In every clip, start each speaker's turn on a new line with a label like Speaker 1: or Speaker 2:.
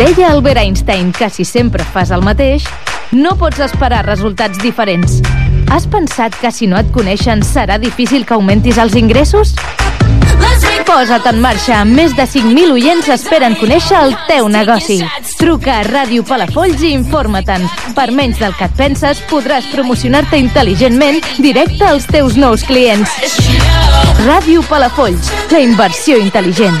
Speaker 1: Deia Albert Einstein que si sempre fas el mateix, no pots esperar resultats diferents. Has pensat que si no et coneixen serà difícil que augmentis els ingressos? Posa't en marxa. Més de 5.000 oients esperen conèixer el teu negoci. Truca a Ràdio Palafolls i informa-te'n. Per menys del que et penses, podràs promocionar-te intel·ligentment directe als teus nous clients. Ràdio Palafolls, la inversió intel·ligent.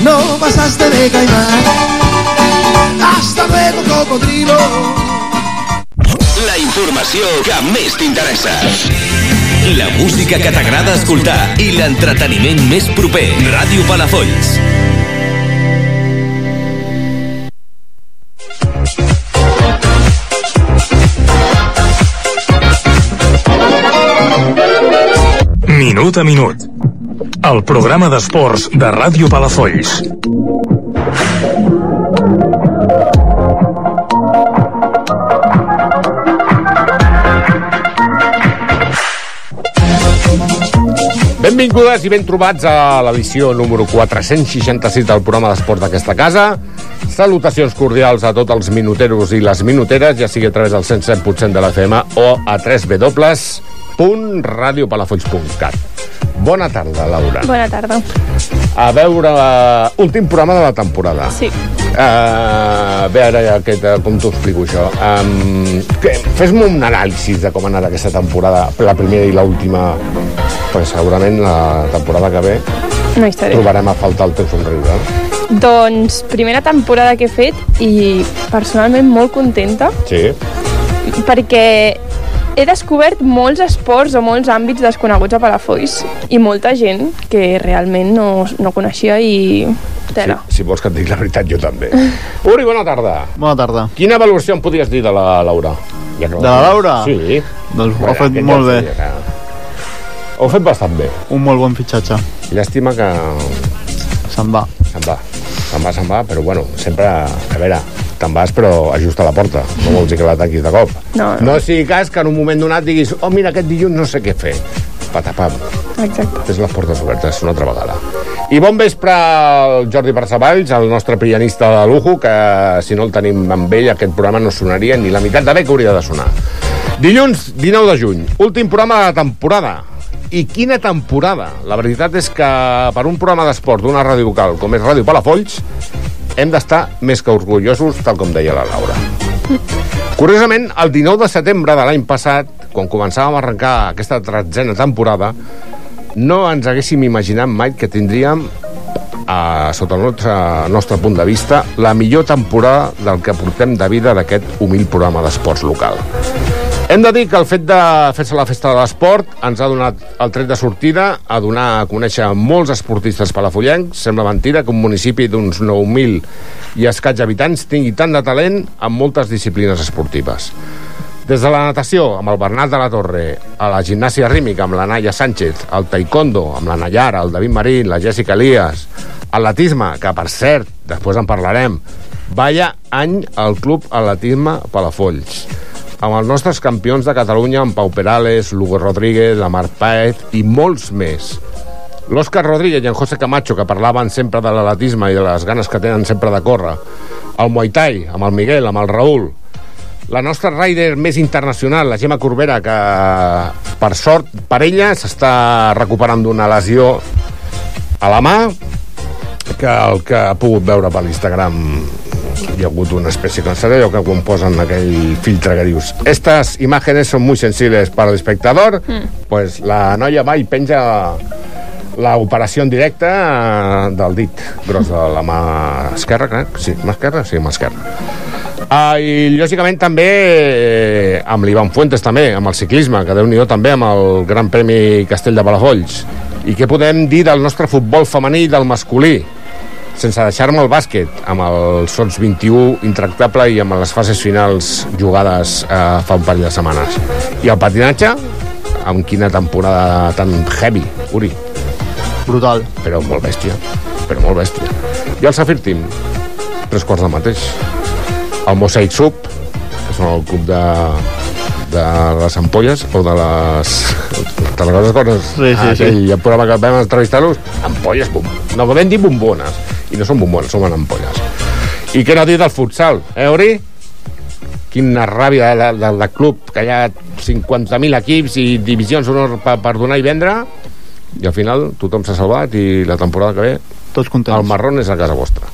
Speaker 2: No pasaste de caimán. Hasta luego, cocodrilo.
Speaker 3: La informació que més t'interessa. La música que t'agrada escoltar i l'entreteniment més proper. Ràdio Palafolls.
Speaker 4: Minut a minut. El programa d'esports de Ràdio Palafolls.
Speaker 5: Benvingudes i ben trobats a l'edició número 466 del programa d'esport d'aquesta casa. Salutacions cordials a tots els minuteros i les minuteres, ja sigui a través del 107% de la FM o a www.radiopalafolls.cat. Bona tarda, Laura.
Speaker 6: Bona tarda.
Speaker 5: A veure, uh, últim programa de la temporada.
Speaker 6: Sí.
Speaker 5: Uh, a veure, aquest, com t'ho explico, això? Um, Fes-me un anàlisi de com ha anat aquesta temporada, la primera i l'última, perquè segurament la temporada que ve
Speaker 6: No hi estaré.
Speaker 5: trobarem a faltar el teu somriure. no?
Speaker 6: Doncs primera temporada que he fet i personalment molt contenta
Speaker 5: Sí.
Speaker 6: perquè he descobert molts esports o molts àmbits desconeguts a Palafolls i molta gent que realment no, no coneixia i tela.
Speaker 5: Si, si vols que et digui la veritat, jo també. Uri, bona tarda.
Speaker 7: Bona tarda.
Speaker 5: Quina valoració em podries dir de la Laura? Ja que
Speaker 7: De la Laura?
Speaker 5: Sí.
Speaker 7: Doncs ho ha fet molt bé.
Speaker 5: Ho ha fet bastant bé.
Speaker 7: Un molt bon fitxatge.
Speaker 5: Llàstima que
Speaker 7: Se'n va.
Speaker 5: se'n va. Se'n va, se'n va, però bueno, sempre... A veure, te'n vas, però ajusta la porta. No vols dir que la tanquis de cop.
Speaker 6: No, no.
Speaker 5: No sigui cas que en un moment donat diguis oh, mira, aquest dilluns no sé què fer. Patapam.
Speaker 6: Exacte.
Speaker 5: Tens les portes obertes una altra vegada. I bon vespre al Jordi Percevalls, el nostre pianista de lujo, que si no el tenim amb ell, aquest programa no sonaria ni la meitat de bé que hauria de sonar. Dilluns, 19 de juny, últim programa de la temporada. I quina temporada! La veritat és que per un programa d'esport d'una ràdio local com és Ràdio Palafolls, hem d'estar més que orgullosos, tal com deia la Laura. Curiosament, el 19 de setembre de l'any passat, quan començàvem a arrencar aquesta tretzena temporada, no ens haguéssim imaginat mai que tindríem, a, sota el nostre, nostre punt de vista, la millor temporada del que portem de vida d'aquest humil programa d'esports local. Hem de dir que el fet de fer-se la festa de l'esport ens ha donat el tret de sortida a donar a conèixer molts esportistes palafollencs. Sembla mentira que un municipi d'uns 9.000 i escaig habitants tingui tant de talent en moltes disciplines esportives. Des de la natació, amb el Bernat de la Torre, a la gimnàsia rítmica amb la Naya Sánchez, al taekwondo amb la Nayara, el David Marín, la Jessica Elias, atletisme, que per cert, després en parlarem, vaya any al Club Atletisme Palafolls amb els nostres campions de Catalunya, en Pau Perales, Lugo Rodríguez, la Marc Paet i molts més. L'Òscar Rodríguez i en José Camacho, que parlaven sempre de l'atletisme i de les ganes que tenen sempre de córrer. El Muay Thai, amb el Miguel, amb el Raül. La nostra rider més internacional, la Gemma Corbera, que per sort per ella s'està recuperant d'una lesió a la mà que el que ha pogut veure per l'Instagram hi ha hagut una especie de allò que quan posen aquell filtre que dius estas imágenes son muy sensibles para el espectador mm. pues la noia va i penja l'operació en directe eh, del dit gros de la mà esquerra, crec. Sí, mà esquerra? Sí, mà esquerra. Uh, I, lògicament, també eh, amb l'Ivan Fuentes, també, amb el ciclisme, que déu nhi també amb el Gran Premi Castell de Palafolls. I què podem dir del nostre futbol femení i del masculí? Sense deixar-me el bàsquet, amb el Sots 21 intractable i amb les fases finals jugades eh, fa un parell de setmanes. I el patinatge, amb quina temporada tan heavy, Uri.
Speaker 7: Brutal.
Speaker 5: Però molt bèstia, però molt bèstia. I el Safir Team, tres quarts del mateix. El Mosaic Sub, que són el club de, de les ampolles o de les... Te recordes quan es,
Speaker 7: sí, sí,
Speaker 5: aquell
Speaker 7: sí.
Speaker 5: programa que vam entrevistar-los? Ampolles, bom. No, vam dir bombones. I no són bombones, són ampolles. I què no dir del futsal, eh, Ori? Quina ràbia de, de, de club, que hi ha 50.000 equips i divisions honor per, per donar i vendre, i al final tothom s'ha salvat i la temporada que ve
Speaker 7: tots contents.
Speaker 5: el marrón és a casa vostra.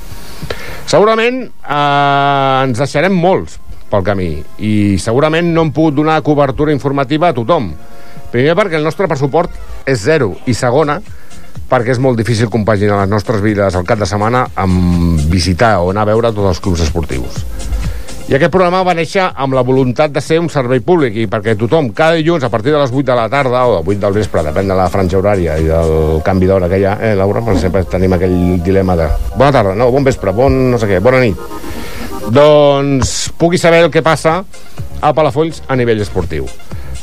Speaker 5: Segurament eh, ens deixarem molts pel camí i segurament no hem pogut donar cobertura informativa a tothom. Primer perquè el nostre pressupost és zero i segona perquè és molt difícil compaginar les nostres vides al cap de setmana amb visitar o anar a veure tots els clubs esportius. I aquest programa va néixer amb la voluntat de ser un servei públic i perquè tothom, cada dilluns, a partir de les 8 de la tarda o de 8 del vespre, depèn de la franja horària i del canvi d'hora que hi ha, eh, Laura? Perquè sempre tenim aquell dilema de bona tarda, no, bon vespre, bon no sé què, bona nit. Doncs pugui saber el que passa a Palafolls a nivell esportiu.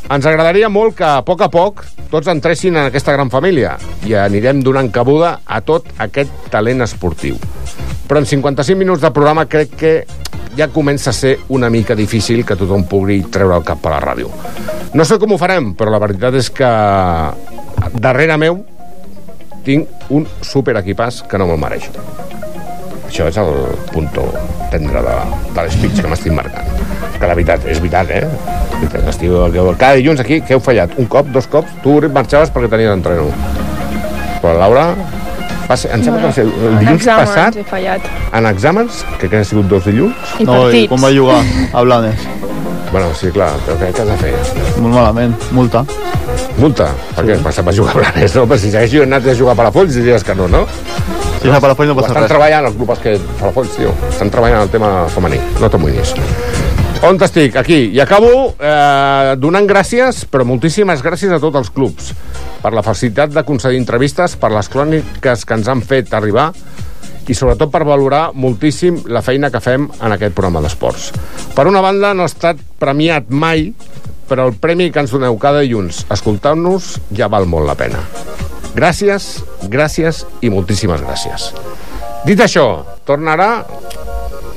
Speaker 5: Ens agradaria molt que a poc a poc tots entressin en aquesta gran família i anirem donant cabuda a tot aquest talent esportiu. Però en 55 minuts de programa crec que ja comença a ser una mica difícil que tothom pugui treure el cap per la ràdio. No sé com ho farem, però la veritat és que darrere meu tinc un superequipàs que no me'l mereixo. Això és el punto tendre de, de l'espeech que m'estic marcant. Que la veritat, és veritat, eh? Estiu, cada dilluns aquí, què heu fallat? Un cop, dos cops? Tu marxaves perquè tenies entreno. Però la Laura va ser, em sembla que va ser el dilluns
Speaker 6: exàmens
Speaker 5: passat,
Speaker 6: he fallat.
Speaker 5: en exàmens, que crec que han sigut dos dilluns.
Speaker 6: I
Speaker 7: No, i
Speaker 6: partits.
Speaker 7: com va jugar a Blanes?
Speaker 5: Bueno, sí, clar, però què, què has de fer?
Speaker 7: Molt malament, multa.
Speaker 5: Multa? Per què? Perquè se'n va jugar a Blanes, no? Però si s'hagués anat a jugar a Palafolls diries que no, no?
Speaker 7: Si és a Palafolls no passa
Speaker 5: estan
Speaker 7: res.
Speaker 5: treballant els grups que Palafolls, tio. Estan treballant el tema femení. No t'amoïnis. On estic? Aquí. I acabo eh, donant gràcies, però moltíssimes gràcies a tots els clubs per la facilitat de concedir entrevistes, per les cròniques que ens han fet arribar i sobretot per valorar moltíssim la feina que fem en aquest programa d'esports. Per una banda, no ha estat premiat mai, però el premi que ens doneu cada dilluns escoltant-nos ja val molt la pena. Gràcies, gràcies i moltíssimes gràcies. Dit això, tornarà...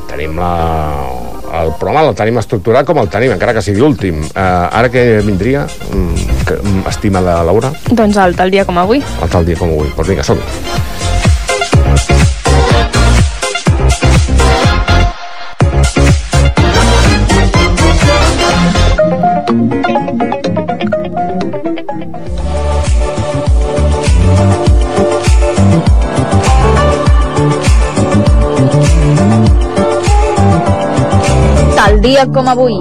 Speaker 5: Tenim la... El programa el tenim estructurat com el tenim, encara que sigui l'últim. Uh, ara que vindria, mm, que, mm, estimada Laura,
Speaker 6: Doncs el tal dia com avui.
Speaker 5: el tal dia com avui. Doncs vinga, som -hi.
Speaker 8: Dia com avui.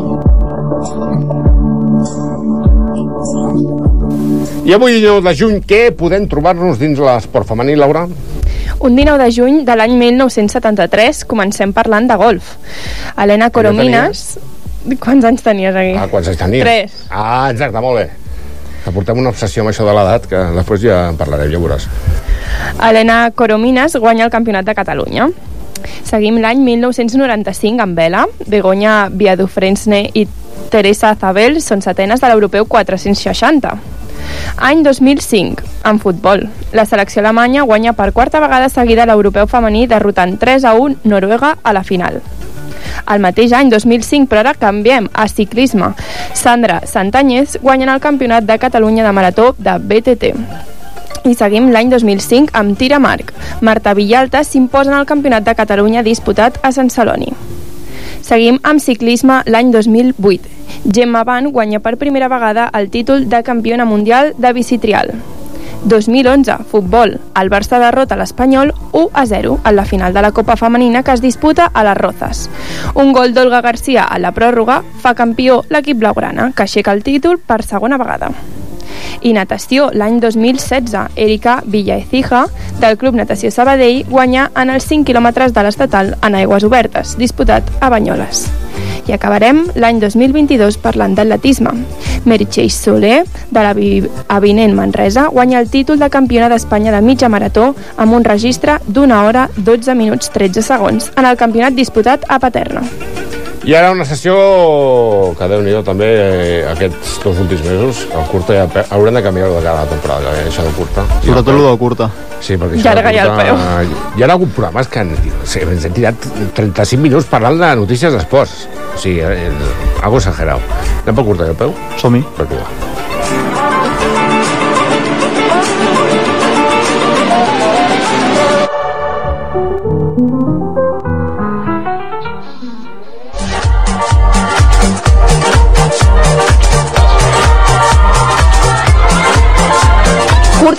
Speaker 5: I avui, 19 de juny, què podem trobar-nos dins l'esport femení, Laura?
Speaker 6: Un 19 de juny de l'any 1973 comencem parlant de golf. Helena Coromines... Quants anys tenies aquí?
Speaker 5: Ah, quants anys tenia?
Speaker 6: Tres.
Speaker 5: Ah, exacte, molt bé. Que portem una obsessió amb això de l'edat, que després ja en parlarem, ja ho veuràs.
Speaker 6: Helena Coromines guanya el Campionat de Catalunya. Seguim l'any 1995 amb vela. Begoña Viadufrensne i Teresa Zabel són setenes de l'Europeu 460. Any 2005, en futbol. La selecció alemanya guanya per quarta vegada seguida l'Europeu femení derrotant 3 a 1 Noruega a la final. El mateix any, 2005, però ara canviem a ciclisme. Sandra Santanyés guanyen el Campionat de Catalunya de Marató de BTT. I seguim l'any 2005 amb tir a marc. Marta Villalta s'imposa en el Campionat de Catalunya disputat a Sant Celoni. Seguim amb ciclisme l'any 2008. Gemma Van guanya per primera vegada el títol de campiona mundial de bicitrial. 2011, futbol. El Barça derrota l'Espanyol 1 a 0 en la final de la Copa Femenina que es disputa a les Rozas. Un gol d'Olga Garcia a la pròrroga fa campió l'equip blaugrana, que aixeca el títol per segona vegada. I natació, l'any 2016, Erika Villaecija, del Club Natació Sabadell, guanya en els 5 quilòmetres de l'estatal en aigües obertes, disputat a Banyoles. I acabarem l'any 2022 parlant d'atletisme. Meritxell Soler, de l'Avinent Manresa, guanya el títol de campiona d'Espanya de mitja marató amb un registre d'una hora 12 minuts 13 segons en el campionat disputat a Paterna.
Speaker 5: I ara una sessió que déu nhi també eh, aquests dos últims mesos, el curta ja pe- haurem de canviar de cara a la temporada, eh, això de curta. I
Speaker 7: Sobretot
Speaker 5: el
Speaker 7: de curta.
Speaker 5: Sí, perquè
Speaker 6: Llarga ja el peu.
Speaker 5: Hi ha alguns programes que han, sí, ens hem tirat 35 minuts parlant de notícies d'esports. O sigui, eh, algo exagerado. Anem pel curta i el peu?
Speaker 7: Som-hi.
Speaker 5: Per va.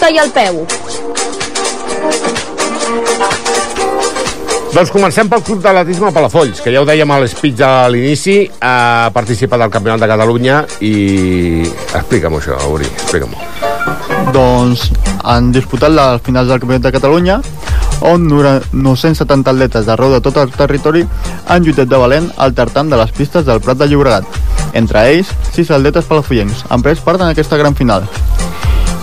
Speaker 1: I al peu.
Speaker 5: Doncs comencem pel Club d'Atletisme Palafolls, que ja ho dèiem a l'espeig de l'inici, ha participat al Campionat de Catalunya i... Explica'm això, Uri, explica'm-ho.
Speaker 7: Doncs han disputat les finals del Campionat de Catalunya on 970 atletes d'arreu de tot el territori han lluitat de valent al tartan de les pistes del Prat de Llobregat. Entre ells, 6 atletes palafollencs han pres part en aquesta gran final.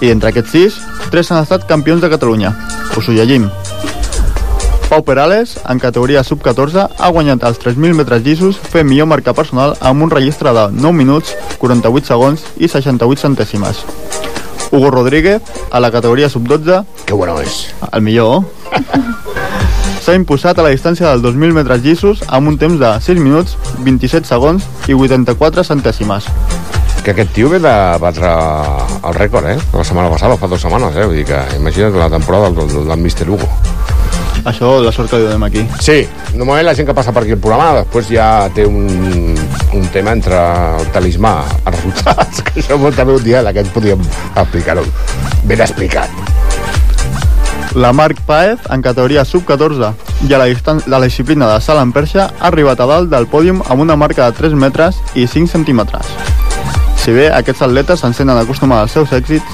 Speaker 7: I entre aquests 6, 3 han estat campions de Catalunya. Us ho llegim. Pau Perales, en categoria sub-14, ha guanyat els 3.000 metres llisos fent millor marca personal amb un registre de 9 minuts, 48 segons i 68 centèsimes. Hugo Rodríguez, a la categoria sub-12,
Speaker 5: Que bueno és.
Speaker 7: el millor, s'ha imposat a la distància dels 2.000 metres llisos amb un temps de 6 minuts, 27 segons i 84 centèsimes.
Speaker 5: Que aquest tio ve de batre el rècord, eh? La setmana passada, fa dues setmanes, eh? Vull dir que imagina't la temporada del, del, del Mister Hugo.
Speaker 7: Això, la sort que li donem aquí.
Speaker 5: Sí, normalment la gent que passa per aquí el programa després ja té un, un tema entre el talismà, els resultats, que això també un dia en aquest podíem explicar-ho. Ben explicat.
Speaker 7: La Marc Paez, en categoria sub-14 i a la, de la disciplina de salt en perxa, ha arribat a dalt del pòdium amb una marca de 3 metres i 5 centímetres. Si bé aquests atletes se'n senten acostumats als seus èxits,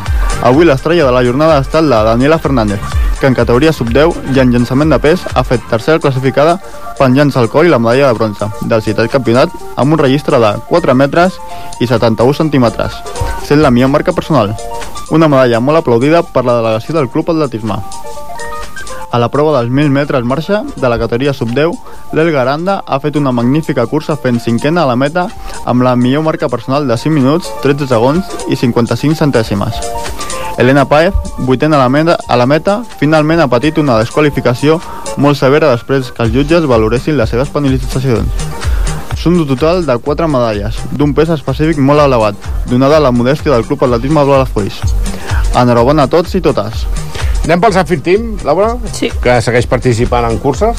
Speaker 7: avui l'estrella de la jornada ha estat la Daniela Fernández, que en categoria sub-10 i en llançament de pes ha fet tercera classificada penjant-se al coll la medalla de bronze del citat campionat amb un registre de 4 metres i 71 centímetres, sent la millor marca personal. Una medalla molt aplaudida per la delegació del Club Atletisme. A la prova dels 1.000 metres marxa de la categoria sub-10, l'Elga Aranda ha fet una magnífica cursa fent cinquena a la meta amb la millor marca personal de 5 minuts, 13 segons i 55 centèsimes. Elena Paez, vuitena a la, meta, a la meta, finalment ha patit una desqualificació molt severa després que els jutges valoressin les seves penalitzacions. Són un total de 4 medalles, d'un pes específic molt elevat, donada la modèstia del Club Atletisme Balafolls. Enhorabona a tots i totes.
Speaker 5: Anem pel Zafir Team, Laura?
Speaker 6: Sí.
Speaker 5: Que segueix participant en curses.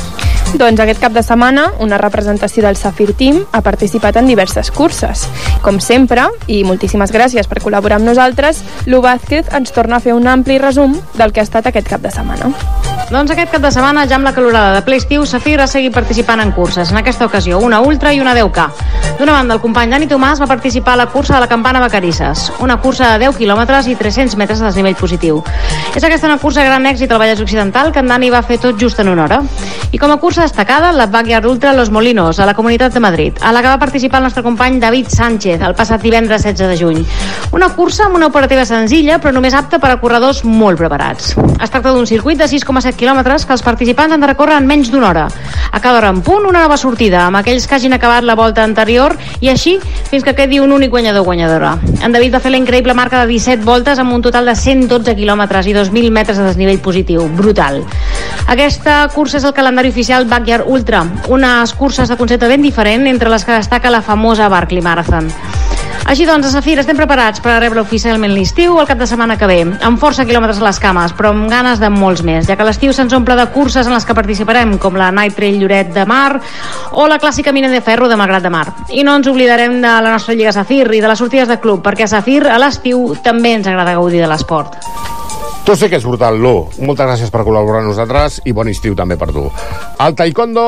Speaker 6: Doncs aquest cap de setmana, una representació del Safir Team ha participat en diverses curses. Com sempre, i moltíssimes gràcies per col·laborar amb nosaltres, Lu Vázquez ens torna a fer un ampli resum del que ha estat aquest cap de setmana.
Speaker 8: Doncs aquest cap de setmana, ja amb la calorada de ple estiu, Safir ha participant en curses. En aquesta ocasió, una ultra i una 10K. D'una banda, el company Dani Tomàs va participar a la cursa de la Campana Vacarisses, una cursa de 10 quilòmetres i 300 metres de desnivell positiu. És aquesta una cursa gran èxit al Vallès Occidental que en Dani va fer tot just en una hora. I com a cursa destacada, la Backyard Ultra Los Molinos, a la Comunitat de Madrid, a la que va participar el nostre company David Sánchez el passat divendres 16 de juny. Una cursa amb una operativa senzilla, però només apta per a corredors molt preparats. Es tracta d'un circuit de 6,7 quilòmetres que els participants han de recórrer en menys d'una hora. A cada hora en punt, una nova sortida, amb aquells que hagin acabat la volta anterior i així fins que quedi un únic guanyador guanyadora. En David va fer la increïble marca de 17 voltes amb un total de 112 quilòmetres i 2.000 metres de desnivell positiu. Brutal. Aquesta cursa és el calendari oficial Backyard Ultra, unes curses de concepte ben diferent entre les que destaca la famosa Barclay Marathon. Així doncs, a Safir estem preparats per a rebre oficialment l'estiu el cap de setmana que ve, amb força quilòmetres a les cames, però amb ganes de molts més, ja que l'estiu se'ns omple de curses en les que participarem, com la Night Trail Lloret de Mar o la clàssica mina de ferro de Malgrat de Mar. I no ens oblidarem de la nostra Lliga Safir i de les sortides de club, perquè a Safir a l'estiu també ens agrada gaudir de l'esport.
Speaker 5: Tu sé que és brutal, Lu. Moltes gràcies per col·laborar amb nosaltres i bon estiu també per tu. El taekwondo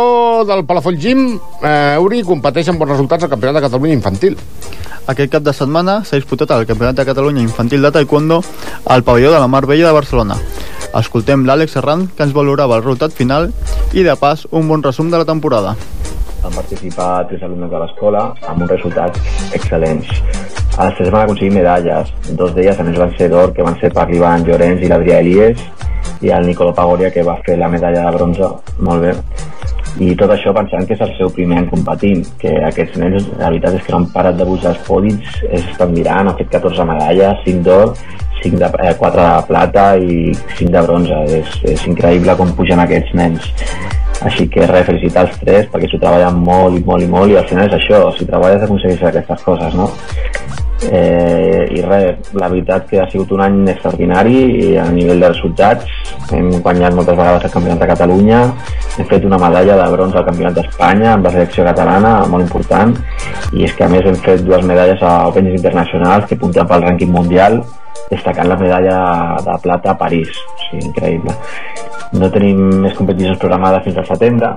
Speaker 5: del Palafoll Gym, eh, Uri, competeix amb bons resultats al Campionat de Catalunya Infantil.
Speaker 7: Aquest cap de setmana s'ha disputat el Campionat de Catalunya Infantil de Taekwondo al pavelló de la Mar Vella de Barcelona. Escoltem l'Àlex Serran, que ens valorava el resultat final i, de pas, un bon resum de la temporada.
Speaker 9: Van participar tres alumnes de l'escola amb uns resultats excel·lents. Els tres van aconseguir medalles. Dos d'elles, a més, van ser d'or, que van ser per l'Ivan Llorenç i l'Adrià Elies, i el Nicolò Pagoria, que va fer la medalla de bronze. Molt bé. I tot això pensant que és el seu primer any competint, que aquests nens, la veritat és que no han parat de buscar els pòdits, estan mirant, han fet 14 medalles, 5 d'or, 5 de, eh, 4 de plata i 5 de bronze. És, és increïble com pugen aquests nens. Així que res, felicitar els tres perquè s'ho treballen molt i molt i molt i al final és això, si treballes aconsegueixes aquestes coses, no? Eh, i res, la veritat que ha sigut un any extraordinari i a nivell de resultats. Hem guanyat moltes vegades el Campionat de Catalunya hem fet una medalla de bronze al Campionat d'Espanya amb la selecció catalana, molt important. I és que a més hem fet dues medalles a Opens internacionals que punten pel rànquing mundial destacant la medalla de plata a París o sigui, increïble no tenim més competicions programades fins al setembre,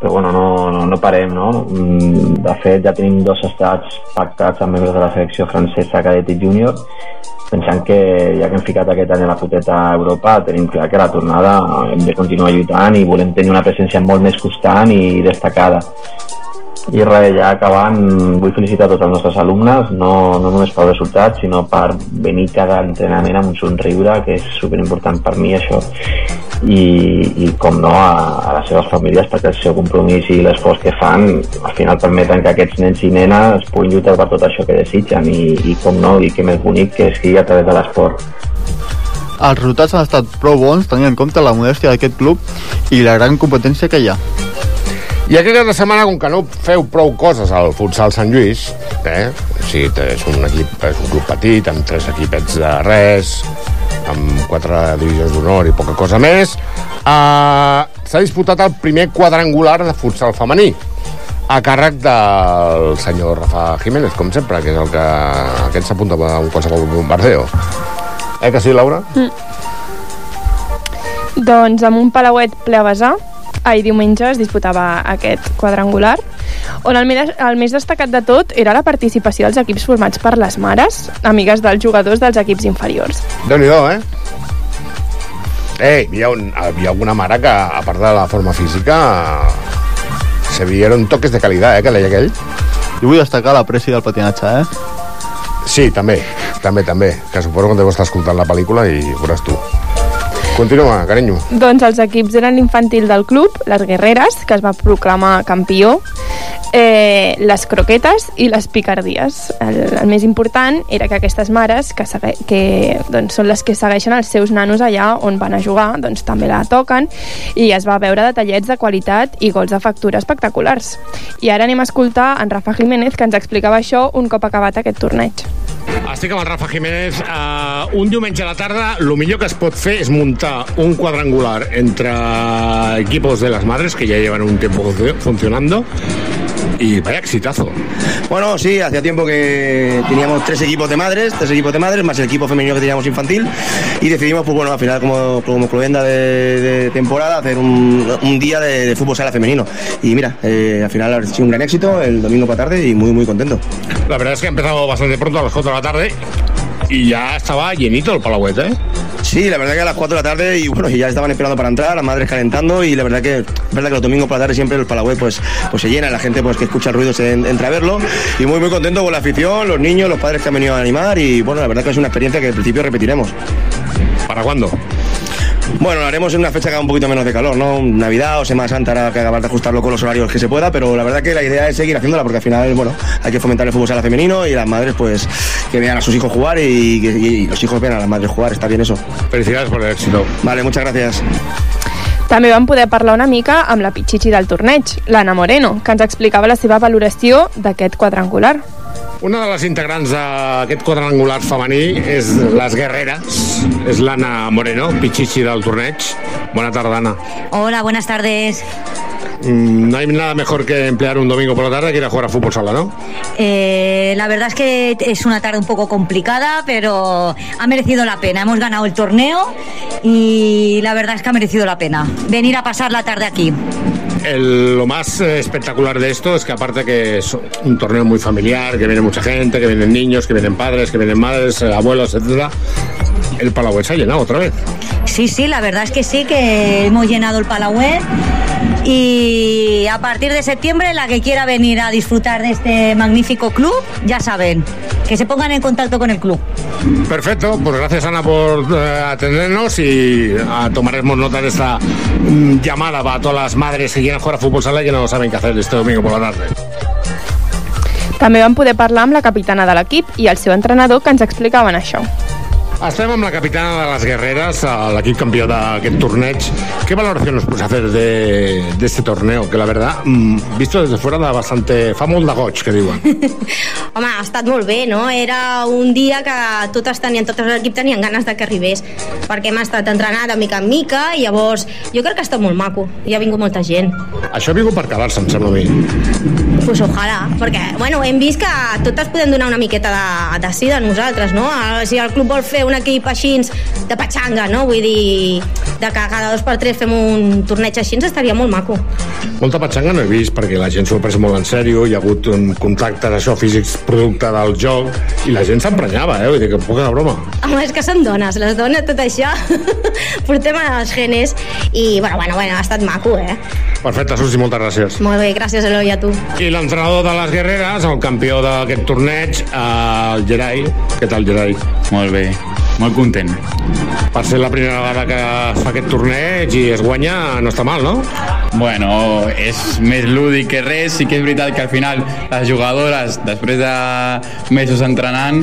Speaker 9: però bueno, no, no, no parem, no? Mm, De fet, ja tenim dos estats pactats amb membres de la selecció francesa cadet i júnior, pensant que ja que hem ficat aquest any a la puteta a Europa, tenim clar que la tornada hem de continuar lluitant i volem tenir una presència molt més constant i destacada. I res, ja acabant, vull felicitar tots els nostres alumnes, no, no només pel resultat, sinó per venir cada entrenament amb un somriure, que és superimportant per mi això, i, i com no, a, a les seves famílies, perquè el seu compromís i l'esforç que fan al final permeten que aquests nens i nenes puguin lluitar per tot això que desitgen i, i com no, i que més bonic que sigui a través de l'esport.
Speaker 7: Els resultats han estat prou bons tenint en compte la modèstia d'aquest club i la gran competència que hi ha.
Speaker 5: I aquest cap de setmana, com que no feu prou coses al futsal Sant Lluís, eh? o sigui, és un, equip, és un club petit, amb tres equipets de res, amb quatre divisions d'honor i poca cosa més, eh, s'ha disputat el primer quadrangular de futsal femení, a càrrec del senyor Rafa Jiménez, com sempre, que és el que aquest s'apunta a un qualsevol bombardeo. Eh que sí, Laura?
Speaker 6: Mm. Doncs amb un palauet ple a vessar, ahir diumenge es disputava aquest quadrangular, on el el més destacat de tot era la participació dels equips formats per les mares, amigues dels jugadors dels equips inferiors.
Speaker 5: déu nhi eh? Eh, hi havia, un, hi havia alguna mare que, a part de la forma física, se vieron toques de qualitat, eh, que deia aquell.
Speaker 7: I vull destacar la pressi del patinatge, eh?
Speaker 5: Sí, també, també, també, que suposo que deu estar escoltant la pel·lícula i ho veuràs tu. Continua, carinyo.
Speaker 6: Doncs els equips eren l'infantil del club, les guerreres, que es va proclamar campió, eh, les croquetes i les picardies. El, el més important era que aquestes mares, que, segue, que doncs, són les que segueixen els seus nanos allà on van a jugar, doncs també la toquen i es va veure detallets de qualitat i gols de factura espectaculars. I ara anem a escoltar en Rafa Jiménez que ens explicava això un cop acabat aquest torneig.
Speaker 5: Estic amb el Rafa Jiménez. Uh, un diumenge a la tarda, el millor que es pot fer és un cuadrangular entre equipos de las madres, que ya llevan un tiempo funcionando, y vaya exitazo.
Speaker 10: Bueno, sí, hacía tiempo que teníamos tres equipos de madres, tres equipos de madres, más el equipo femenino que teníamos infantil, y decidimos, pues bueno, al final como, como cluenda de, de temporada, hacer un, un día de, de, fútbol sala femenino. Y mira, eh, al final ha sido un gran éxito el domingo para tarde y muy, muy contento.
Speaker 5: La verdad es que ha empezado bastante pronto, a las 4 de la tarde, y ya estaba llenito el palauet, ¿eh?
Speaker 10: Sí, la verdad que a las 4 de la tarde y bueno, ya estaban esperando para entrar, las madres calentando y la verdad que verdad que los domingos por la tarde siempre el Palagüe pues, pues se llena, la gente pues que escucha el ruido se entra a verlo y muy muy contento con la afición, los niños, los padres que han venido a animar y bueno, la verdad que es una experiencia que al principio repetiremos.
Speaker 5: ¿Para cuándo?
Speaker 10: Bueno, lo haremos en una fecha que haga un poquito menos de calor, ¿no? Navidad o Semana Santa, ahora que acabar de ajustarlo con los horarios que se pueda, pero la verdad que la idea es seguir haciéndola porque al final, bueno, hay que fomentar el fútbol sala femenino y las madres, pues, que vean a sus hijos jugar y, y, y los hijos vean a las madres jugar, está bien eso.
Speaker 5: Felicidades por el éxito.
Speaker 10: Vale, muchas gracias.
Speaker 6: També vam poder parlar una mica amb la pitxitxi del torneig, l'Anna Moreno, que ens explicava la seva valoració d'aquest quadrangular.
Speaker 5: Una de les integrants d'aquest quadrangular femení és les guerreres, és l'Anna Moreno, pitxixi del torneig. Bona tarda, Anna.
Speaker 11: Hola, buenas tardes.
Speaker 5: Mm, no hay nada mejor que emplear un domingo por la tarde que ir a jugar a fútbol sala, ¿no?
Speaker 11: Eh, la verdad es que es una tarde un poco complicada, pero ha merecido la pena. Hemos ganado el torneo y la verdad es que ha merecido la pena venir a pasar la tarde aquí.
Speaker 5: Lo más eh, espectacular de esto es que aparte que es un torneo muy familiar, que viene mucha gente, que vienen niños, que vienen padres, que vienen madres, eh, abuelos, etcétera, el Palauet se ha llenado otra vez.
Speaker 11: Sí, sí, la verdad es que sí, que hemos llenado el Palauet y a partir de septiembre la que quiera venir a disfrutar de este magnífico club, ya saben, que se pongan en contacto con el club.
Speaker 5: Perfecto, pues gracias Ana por eh, atendernos y ah, tomaremos nota de esta mm, llamada para todas las madres que quieren jugar a fútbol sala y que no saben qué hacer este domingo por la tarde.
Speaker 6: També vam poder parlar amb la capitana de l'equip i el seu entrenador que ens explicaven això.
Speaker 5: Estem amb la capitana de las guerreras, a l'equip campió d'aquest torneig. ¿Qué valoración nos puedes hacer de, de este torneo? Que la verdad, mm, visto desde fuera, da bastante... Fa molt de goig, que diuen.
Speaker 12: Home, ha estat molt bé, no? Era un dia que totes tenien, tot l'equip tenien ganes de que arribés, perquè hem estat entrenant de mica en mica, i llavors jo crec que ha estat molt maco, i ha vingut molta gent.
Speaker 5: Això ha vingut per quedar-se, em sembla a mi.
Speaker 12: Pues ojalà, perquè bueno, hem vist que totes podem donar una miqueta de, de sí de nosaltres, no? Si el club vol fer un equip així de patxanga, no? Vull dir, de que cada dos per tres fem un torneig així, estaria molt maco.
Speaker 5: Molta patxanga no he vist, perquè la gent s'ho ha pres molt en sèrio, hi ha hagut un contactes això, físics, producte del joc, i la gent s'emprenyava, eh? Vull dir que poca de broma.
Speaker 12: Home, és que són dones, les dones, tot això, portem els genes, i bueno, bueno, bueno, ha estat maco, eh?
Speaker 5: Perfecte, Susi, moltes gràcies.
Speaker 12: Molt bé, gràcies, Eloi, a tu.
Speaker 5: I l'entrenador de les guerreres, el campió d'aquest torneig, el Gerai. Què tal, Gerai?
Speaker 13: Molt bé, molt content.
Speaker 5: Per ser la primera vegada que es fa aquest torneig i es guanya, no està mal, no?
Speaker 13: Bueno, és més lúdic que res, sí que és veritat que al final les jugadores, després de mesos entrenant,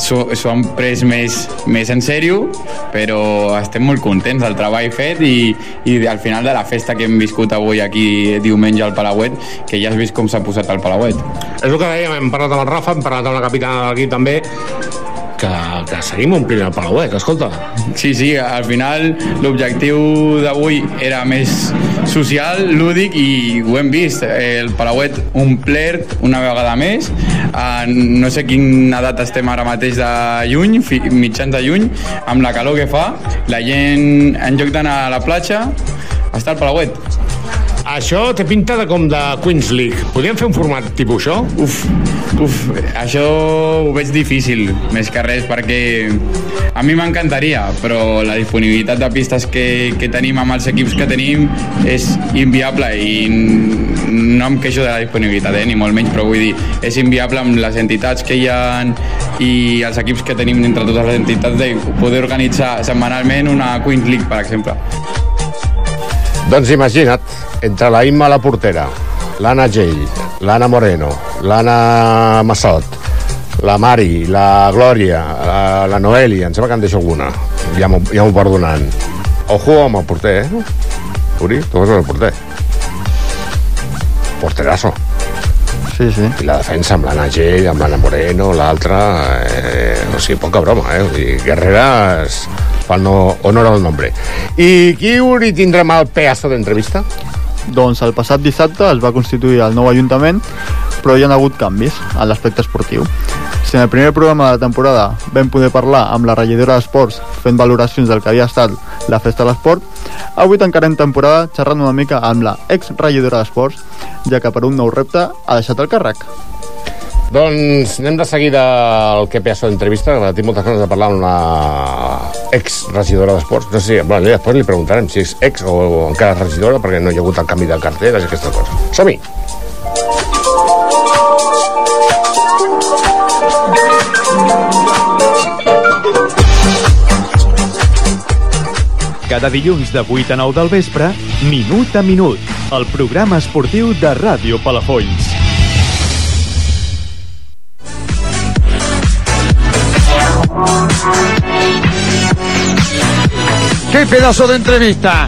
Speaker 13: s'ho han pres més, més en sèrio, però estem molt contents del treball fet i, i al final de la festa que hem viscut avui aquí diumenge al Palauet, que ja has vist com s'ha posat el Palauet.
Speaker 5: És el que dèiem, hem parlat amb el Rafa, hem parlat amb la capitana d'aquí també, que, que seguim omplint el Palauet, escolta.
Speaker 13: Sí, sí, al final l'objectiu d'avui era més social, lúdic i ho hem vist. El Palauet omplert una vegada més. Uh, no sé quina data estem ara mateix de juny, mitjans de juny, amb la calor que fa, la gent en lloc d'anar a la platja està al Palauet.
Speaker 5: Això té pinta de com de Queens League. Podríem fer un format tipus això?
Speaker 13: Uf, uf, això ho veig difícil, més que res, perquè a mi m'encantaria, però la disponibilitat de pistes que, que tenim amb els equips que tenim és inviable i no em queixo de la disponibilitat, eh, ni molt menys, però vull dir, és inviable amb les entitats que hi ha i els equips que tenim entre totes les entitats de poder organitzar setmanalment una Queens League, per exemple.
Speaker 5: Doncs imagina't, entre la Imma la portera, l'Anna Gell, l'Anna Moreno, l'Anna Massot, la Mari, la Glòria, la, la Noelia, em sembla que en deixo alguna. Ja m'ho ja m'ho perdonen. Ojo amb el porter, eh? Uri, tu veus el porter. Porterazo.
Speaker 7: Sí, sí.
Speaker 5: I la defensa amb l'Anna Gell, amb l'Anna Moreno, l'altra... Eh, o sigui, poca broma, eh? Vull dir, Guerreras fan no, honor al nombre. I qui hi tindrem al pedazo d'entrevista?
Speaker 7: Doncs el passat dissabte es va constituir el nou Ajuntament, però hi ha hagut canvis en l'aspecte esportiu. Si en el primer programa de la temporada vam poder parlar amb la regidora d'Esports fent valoracions del que havia estat la Festa de l'Esport, avui tancarem temporada xerrant una mica amb la ex-regidora d'Esports, ja que per un nou repte ha deixat el càrrec.
Speaker 5: Doncs anem de seguida al que pedazo d'entrevista, que tinc moltes ganes de parlar amb una ex-regidora d'esports. No sé si, bueno, després li preguntarem si és ex o encara regidora, perquè no hi ha hagut el canvi de carteres i aquesta cosa. Som-hi!
Speaker 14: Cada dilluns de 8 a 9 del vespre, Minut a Minut, el programa esportiu de Ràdio Palafolls.
Speaker 2: ¡Qué pedazo de entrevista!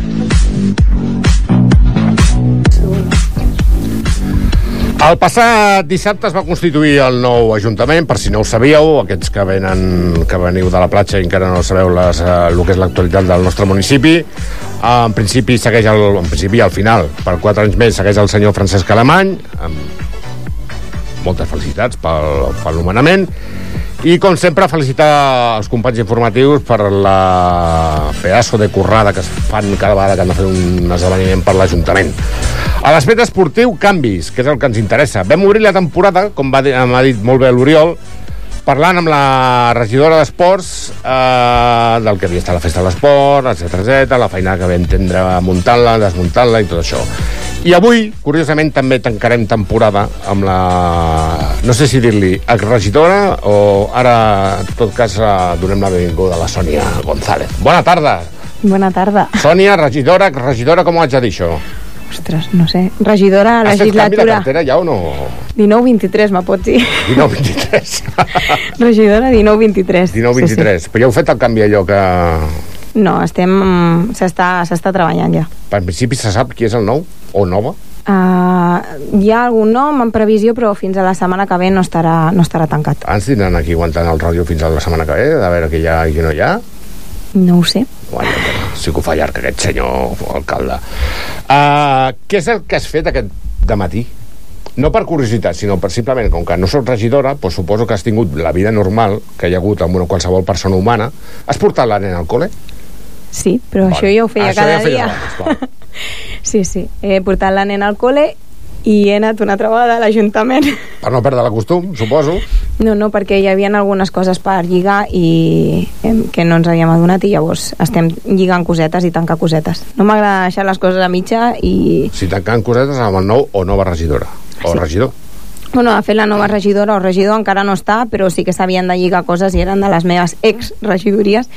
Speaker 5: El passat dissabte es va constituir el nou Ajuntament, per si no ho sabíeu, aquests que venen que veniu de la platja i encara no sabeu les, eh, el que és l'actualitat del nostre municipi. Eh, en principi segueix el, en principi al final, per quatre anys més segueix el senyor Francesc Alemany, amb moltes felicitats pel, pel nomenament, i com sempre felicitar els companys informatius per la pedaço de currada que es fan cada vegada que han de fer un esdeveniment per l'Ajuntament. A l'aspecte esportiu, canvis, que és el que ens interessa. Vam obrir la temporada, com va m'ha dit molt bé l'Oriol, parlant amb la regidora d'Esports eh, del que havia estat la festa de l'esport, etc etc, la feina que vam tindre muntant-la, desmuntant-la i tot això. I avui, curiosament, també tancarem temporada amb la... no sé si dir-li exregidora o ara, en tot cas, eh, donem la benvinguda a la Sònia González. Bona tarda!
Speaker 15: Bona tarda.
Speaker 5: Sònia, regidora, regidora, com ho haig de dir això?
Speaker 15: Ostres, no sé. Regidora,
Speaker 5: Has fet canvi de
Speaker 15: legislatura...
Speaker 5: cartera ja o no?
Speaker 15: 19-23, me pots dir.
Speaker 5: 19-23.
Speaker 15: Regidora 19-23.
Speaker 5: 19-23. Però ja heu fet el canvi allò que...
Speaker 15: No, estem... S'està s'està treballant ja.
Speaker 5: En principi se sap qui és el nou o nova?
Speaker 15: Uh, hi ha algun nom en previsió, però fins a la setmana que ve no estarà, no estarà tancat.
Speaker 5: Ens tindran aquí aguantant el ràdio fins a la setmana que ve, de veure qui hi ha i qui no hi ha?
Speaker 15: No ho sé.
Speaker 5: Guanya, sí que ho fa llarg aquest senyor alcalde. Uh, què és el que has fet aquest de matí? No per curiositat, sinó per simplement, com que no sóc regidora, doncs suposo que has tingut la vida normal que hi ha hagut amb una qualsevol persona humana. Has portat la nena al col·le?
Speaker 15: Sí, però
Speaker 5: Vale.
Speaker 15: això jo ho feia
Speaker 5: Això
Speaker 15: cada
Speaker 5: ja ho feies
Speaker 15: dia.
Speaker 5: abans.
Speaker 15: Sí, sí. He portat la nena al col·le i he anat una altra vegada a l'Ajuntament.
Speaker 5: Per no perdre la costum, suposo.
Speaker 15: No, no, perquè hi havia algunes coses per lligar i que no ens havíem adonat i llavors estem lligant cosetes i tancar cosetes. No m'agrada deixar les coses a mitja i...
Speaker 5: Si tancant cosetes amb el nou o nova regidora. O
Speaker 15: Sí.
Speaker 5: regidor.
Speaker 15: Bueno, de fet, la nova regidora o regidor encara no està, però sí que s'havien de lligar coses i eren de les meves ex-regidories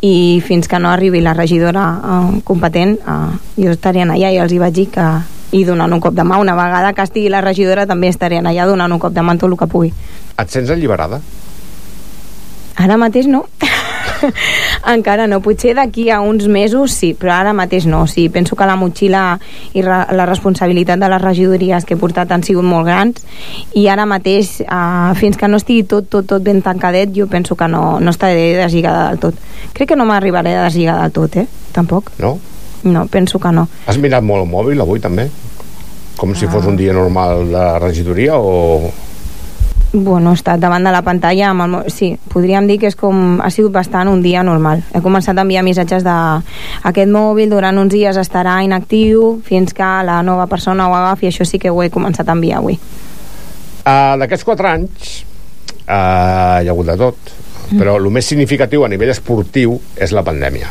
Speaker 15: i fins que no arribi la regidora eh, competent, eh, jo estaré allà i els hi vaig dir que i donant un cop de mà, una vegada que estigui la regidora també estaré allà donant un cop de mà tot el que pugui.
Speaker 5: Et sents alliberada?
Speaker 15: Ara mateix no. Encara no. Potser d'aquí a uns mesos sí, però ara mateix no. Sí, penso que la motxilla i re la responsabilitat de les regidories que he portat han sigut molt grans i ara mateix, eh, fins que no estigui tot, tot, tot ben tancadet, jo penso que no, no estaré deslligada del tot. Crec que no m'arribaré a deslligar del tot, eh? Tampoc.
Speaker 5: No?
Speaker 15: No, penso que no.
Speaker 5: Has mirat molt el mòbil avui, també? Com si fos un dia normal de regidoria o...
Speaker 15: Bueno, he estat davant de la pantalla amb el... Sí, podríem dir que és com... Ha sigut bastant un dia normal. He començat a enviar missatges de... Aquest mòbil durant uns dies estarà inactiu fins que la nova persona ho agafi. Això sí que ho he començat a enviar avui.
Speaker 5: Uh, D'aquests quatre anys uh, hi ha hagut de tot, però el més significatiu a nivell esportiu és la pandèmia.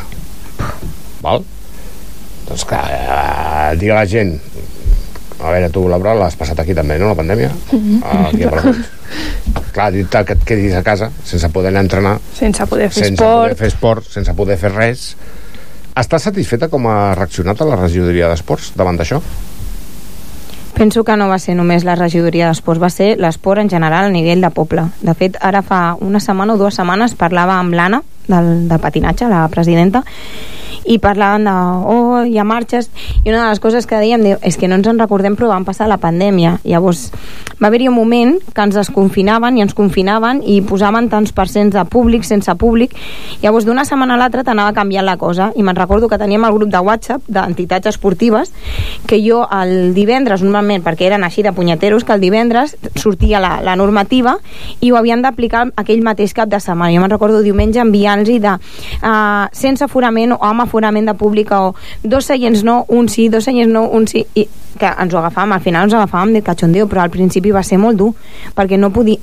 Speaker 5: Val? Doncs clar, uh, dir a la gent a veure, tu, Laura, l'has passat aquí també, no, la pandèmia?
Speaker 6: Mhm.
Speaker 5: Ah, aquí a. Clar, dir-te que et quedis a casa sense poder anar a entrenar,
Speaker 6: Sense poder fer
Speaker 5: sense
Speaker 6: esport.
Speaker 5: poder fer esport, sense poder fer res. Estàs satisfeta com ha reaccionat a la regidoria d'esports davant d'això?
Speaker 15: Penso que no va ser només la regidoria d'esports, va ser l'esport en general a nivell de poble. De fet, ara fa una setmana o dues setmanes parlava amb l'Anna, del, de patinatge, la presidenta, i parlaven de, oh, hi ha marxes, i una de les coses que dèiem és que no ens en recordem però van passar la pandèmia. Llavors, va haver-hi un moment que ens desconfinaven i ens confinaven i posaven tants percents de públic, sense públic, llavors d'una setmana a l'altra t'anava canviant la cosa, i me'n recordo que teníem el grup de WhatsApp d'entitats esportives, que jo el divendres, normalment, perquè eren així de punyeteros, que el divendres sortia la, la normativa i ho havien d'aplicar aquell mateix cap de setmana. Jo me'n recordo diumenge enviant-los de uh, sense aforament o amb aforament de públic o dos seients no, un sí, dos seients no, un sí, i que ens ho agafàvem, al final ens agafàvem de cachondeo, però al principi va ser molt dur, perquè no podia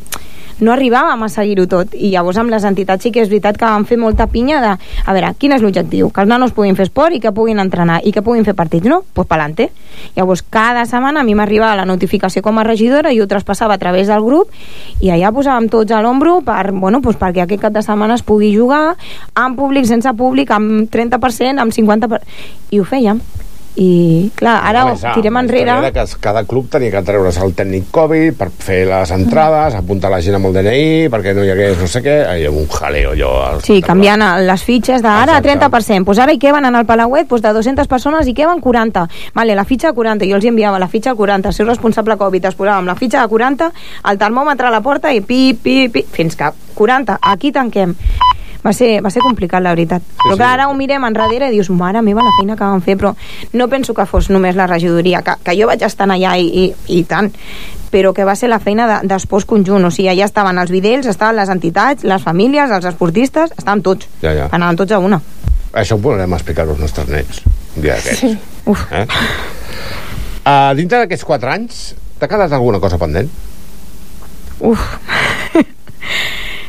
Speaker 15: no arribàvem a seguir-ho tot i llavors amb les entitats sí que és veritat que van fer molta pinya de, a veure, quin és l'objectiu? Que els nanos puguin fer esport i que puguin entrenar i que puguin fer partits, no? Doncs pues pa'lante. Llavors cada setmana a mi m'arribava la notificació com a regidora i ho traspassava a través del grup i allà posàvem tots a l'ombro per, bueno, pues perquè aquest cap de setmana es pugui jugar amb públic, sense públic, amb 30%, amb 50%... I ho fèiem. I clar, ara
Speaker 5: ja,
Speaker 15: tirem enrere
Speaker 5: que cada club tenia que treure's el tècnic Covid per fer les entrades, apuntar la gent amb el DNI perquè no hi hagués no sé què, hi ha un jaleo allò al
Speaker 15: Sí, canviant les fitxes d'ara a 30%. Pues ara hi queben en el Palauet pues de 200 persones hi queben 40. Vale, la fitxa de 40, jo els enviava la fitxa de 40. El seu responsable Covid es posava amb la fitxa de 40, el termòmetre a la porta i pi, pi, pi, fins que 40. Aquí tanquem. Va ser, va ser complicat, la veritat. Sí, però que
Speaker 5: sí.
Speaker 15: ara ho mirem enrere i dius, mare meva, la feina que van fer, però no penso que fos només la regidoria, que, que jo vaig estar allà i, i, i tant, però que va ser la feina de- d'espòs conjunt, o sigui, allà estaven els vidells, estaven les entitats, les famílies, els esportistes, estaven tots,
Speaker 5: Ja, ja.
Speaker 15: anaven tots a una.
Speaker 5: Això ho podrem explicar als nostres nets un dia d'aquests.
Speaker 15: Sí. Uf.
Speaker 5: Eh? Uh, dintre d'aquests 4 anys, t'ha quedat alguna cosa pendent?
Speaker 15: Uf.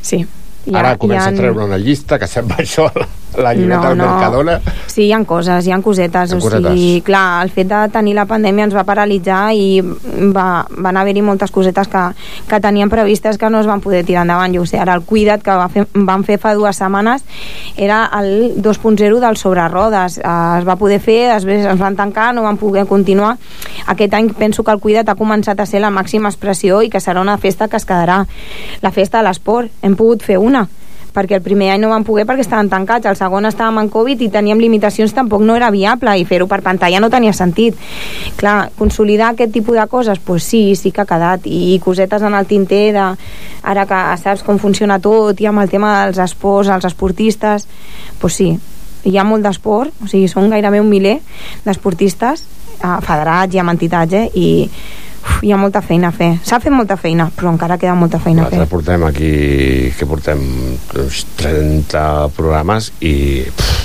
Speaker 15: sí. Ha-
Speaker 5: Ara comença
Speaker 15: ha-
Speaker 5: a treure una llista que sembla això, la, llibreta del Mercadona.
Speaker 15: Sí, hi ha coses, hi ha cosetes.
Speaker 5: Hi ha
Speaker 15: O sigui,
Speaker 5: cosetes.
Speaker 15: clar, el fet de tenir la pandèmia ens va paralitzar i va, van haver-hi moltes cosetes que, que teníem previstes que no es van poder tirar endavant. Jo sé, ara el Cuida't que va fer, vam fer fa dues setmanes era el 2.0 del sobre rodes. Eh, es va poder fer, després ens van tancar, no van poder continuar. Aquest any penso que el Cuida't ha començat a ser la màxima expressió i que serà una festa que es quedarà. La festa de l'esport. Hem pogut fer una perquè el primer any no vam poder perquè estaven tancats, el segon estàvem en Covid i teníem limitacions, tampoc no era viable i fer-ho per pantalla no tenia sentit. Clar, consolidar aquest tipus de coses, pues sí, sí que ha quedat i cosetes en el tinter de ara que saps com funciona tot i amb el tema dels esports, els esportistes, pues sí, hi ha molt d'esport, o sigui, són gairebé un miler d'esportistes eh, federats i amb entitats, eh, i uf, hi ha molta feina a fer. S'ha fet molta feina, però encara queda molta feina a fer.
Speaker 5: Nosaltres portem aquí, que portem uns 30 programes i pff,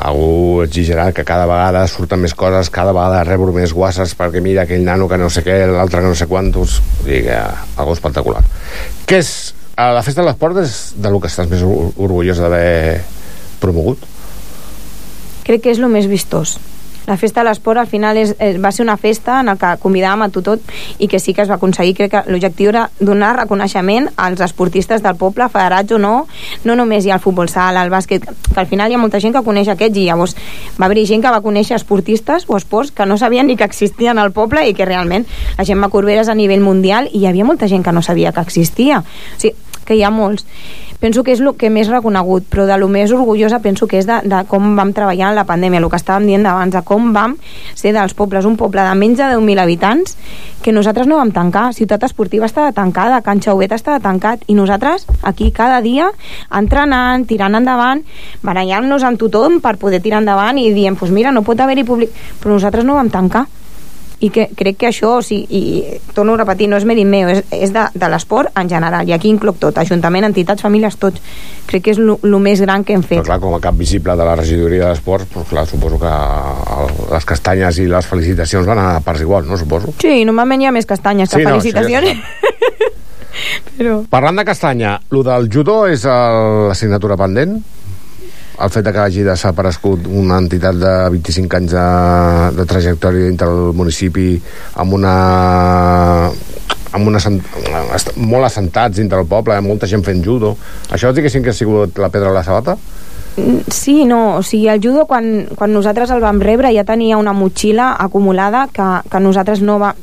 Speaker 5: algú exigirà que cada vegada surten més coses, cada vegada rebo més guasses perquè mira aquell nano que no sé què, l'altre que no sé quantos, vull dir que algo espectacular. Què és, a la festa de l'esport és de lo que estàs més or- orgullós d'haver promogut?
Speaker 15: crec que és el més vistós la festa de l'esport al final és, eh, va ser una festa en la que convidàvem a tothom i que sí que es va aconseguir, crec que l'objectiu era donar reconeixement als esportistes del poble, federats o no, no només hi ha el futbol sala, el bàsquet, que al final hi ha molta gent que coneix aquests i llavors va haver gent que va conèixer esportistes o esports que no sabien ni que existien al poble i que realment la gent va Corbera és a nivell mundial i hi havia molta gent que no sabia que existia. O sigui, que hi ha molts penso que és el que més reconegut, però de lo més orgullosa penso que és de, de com vam treballar en la pandèmia, el que estàvem dient abans, de com vam ser dels pobles, un poble de menys de 10.000 habitants, que nosaltres no vam tancar. Ciutat Esportiva estava tancada, Can Xauvet estava tancat, i nosaltres aquí cada dia entrenant, tirant endavant, barallant-nos amb tothom per poder tirar endavant i dient, pues mira, no pot haver-hi públic, però nosaltres no vam tancar i que crec que això, o sigui, i torno a repetir, no és mèrit meu, és, és de, de l'esport en general, i aquí incloc tot, Ajuntament, entitats, famílies, tots. Crec que és el més gran que hem
Speaker 5: Però
Speaker 15: fet.
Speaker 5: clar, com a cap visible de la regidoria d'esports, doncs clar, suposo que el, les castanyes i les felicitacions van a parts igual, no? Suposo.
Speaker 15: Sí, normalment hi ha més castanyes que
Speaker 5: Sí, no, això ja
Speaker 15: felicitacions. Però...
Speaker 5: Parlant de castanya, lo del judo és el- l'assignatura pendent? El fet de que hagi desaparegut una entitat de 25 anys de, de trajectòria dintre del municipi amb una amb una molt assentats dintre del poble, amb molta gent fent judo. Això diguéssim que ha sigut la pedra a la sabata?
Speaker 15: Sí, no, o sigui, el judo quan, quan nosaltres el vam rebre ja tenia una motxilla acumulada que, que nosaltres no va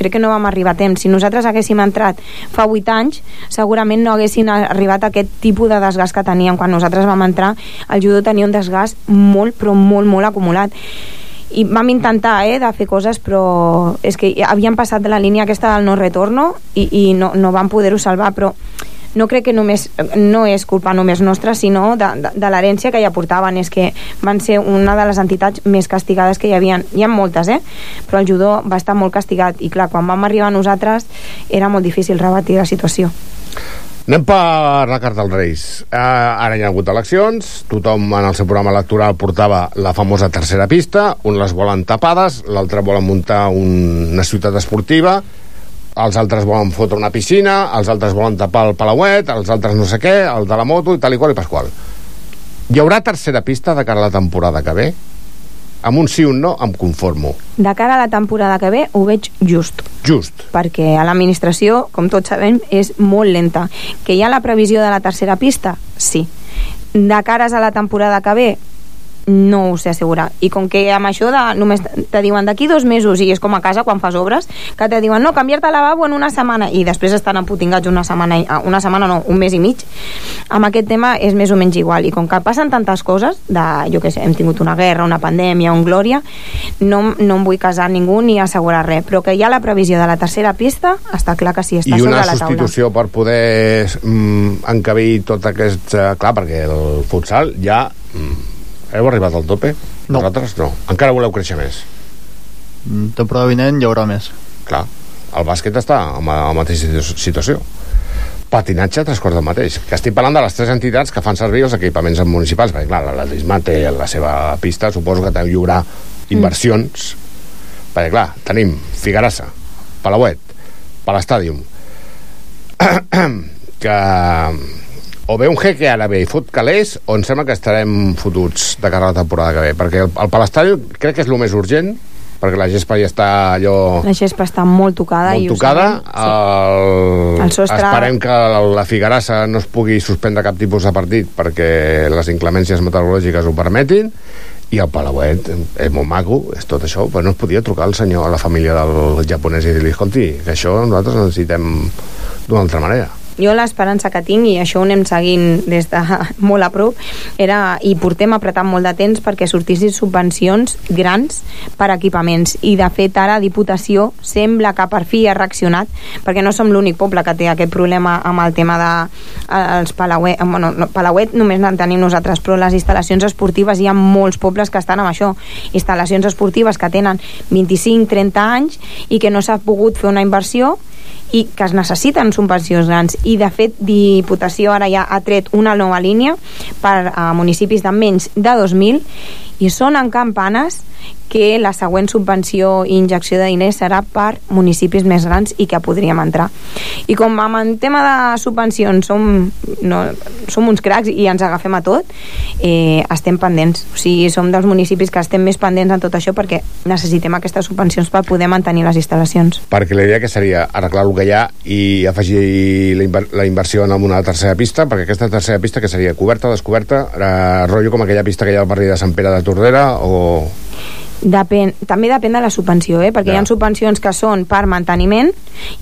Speaker 15: crec que no vam arribar a temps. Si nosaltres haguéssim entrat fa 8 anys, segurament no haguessin arribat a aquest tipus de desgast que teníem. Quan nosaltres vam entrar, el judo tenia un desgast molt, però molt, molt acumulat i vam intentar eh, de fer coses però és que havíem passat de la línia aquesta del no retorno i, i no, no vam poder-ho salvar però no crec que només, no és culpa només nostra, sinó de, de, de l'herència que ja portaven, és que van ser una de les entitats més castigades que hi havia. Hi ha moltes, eh? Però el judo va estar molt castigat i clar, quan vam arribar nosaltres era molt difícil rebatir la situació.
Speaker 5: Anem per la carta als Reis. Uh, ara hi ha hagut eleccions, tothom en el seu programa electoral portava la famosa tercera pista, un les volen tapades, l'altre volen muntar un, una ciutat esportiva, els altres volen fotre una piscina, els altres volen tapar el Palauet, els altres no sé què, el de la moto i tal i qual i pasqual. Hi haurà tercera pista de cara a la temporada que ve? Amb un sí o un no em conformo.
Speaker 15: De cara a la temporada que ve ho veig just.
Speaker 5: Just.
Speaker 15: Perquè a l'administració, com tots sabem, és molt lenta. Que hi ha la previsió de la tercera pista? Sí. De cares a la temporada que ve? No ho sé assegurar. I com que amb això de, només te diuen d'aquí dos mesos i és com a casa quan fas obres, que te diuen no, canviar-te el lavabo en una setmana i després estan emputingats una setmana, i- una setmana no, un mes i mig, amb aquest tema és més o menys igual. I com que passen tantes coses, de, jo què sé, hem tingut una guerra, una pandèmia, un glòria, no, no em vull casar ningú ni assegurar res, però que hi ha la previsió de la tercera pista, està clar que sí, està
Speaker 5: I
Speaker 15: sobre
Speaker 5: una
Speaker 15: la taula.
Speaker 5: substitució per poder mm, encabir tot aquest... eh, clar, perquè el futsal ja... Mm, heu arribat al tope? No. Vosaltres no. Encara voleu créixer més?
Speaker 7: Mm, Temporada vinent hi haurà més.
Speaker 5: Clar, el bàsquet està en la mateixa situ- situació. Patinatge, tres quarts del mateix. Que estic parlant de les tres entitats que fan servir els equipaments municipals, perquè clar, l'atletisme té la seva pista, suposo que també hi haurà inversions, perquè clar, tenim Figarassa, Palauet, Palestàdium, que o ve un jeque àrabe i fot calés o em sembla que estarem fotuts de cara a la temporada que ve perquè el, el Palestàdium crec que és el més urgent perquè la gespa ja està allò
Speaker 15: La gespa està molt tocada. i
Speaker 5: molt
Speaker 15: ho
Speaker 5: tocada
Speaker 15: sabem.
Speaker 5: el...
Speaker 15: El sostre-
Speaker 5: esperem que la, la Figarassa no es pugui suspendre cap tipus de partit perquè les inclemències meteorològiques ho permetin i el Palauet és molt maco, és tot això, però no es podia trucar al senyor, a la família del japonès i dir-li, escolti, que això nosaltres necessitem d'una altra manera.
Speaker 15: Jo l'esperança que tinc, i això ho anem seguint des de molt a prop, era, i portem apretant molt de temps perquè sortissin subvencions grans per equipaments. I de fet ara Diputació sembla que per fi ha reaccionat, perquè no som l'únic poble que té aquest problema amb el tema de eh, els Palauet, eh, bueno, no, Palauet només en tenim nosaltres, però les instal·lacions esportives hi ha molts pobles que estan amb això. Instal·lacions esportives que tenen 25-30 anys i que no s'ha pogut fer una inversió i que es necessiten subvencions grans. I de fet Diputació ara ja ha tret una nova línia per a municipis de menys de 2.000 i sonen campanes que la següent subvenció i injecció de diners serà per municipis més grans i que podríem entrar. I com el tema de subvencions som, no, som uns cracs i ens agafem a tot, eh, estem pendents. O sigui, som dels municipis que estem més pendents en tot això perquè necessitem aquestes subvencions per poder mantenir les instal·lacions.
Speaker 5: Perquè la idea que seria arreglar el que hi ha i afegir la, inver la inversió en una tercera pista, perquè aquesta tercera pista que seria coberta, descoberta, eh, rotllo com aquella pista que hi ha al barri de Sant Pere de Tordera o...
Speaker 15: Depèn, també depèn de la subvenció, eh? perquè
Speaker 5: Ja.
Speaker 15: hi ha subvencions que són per manteniment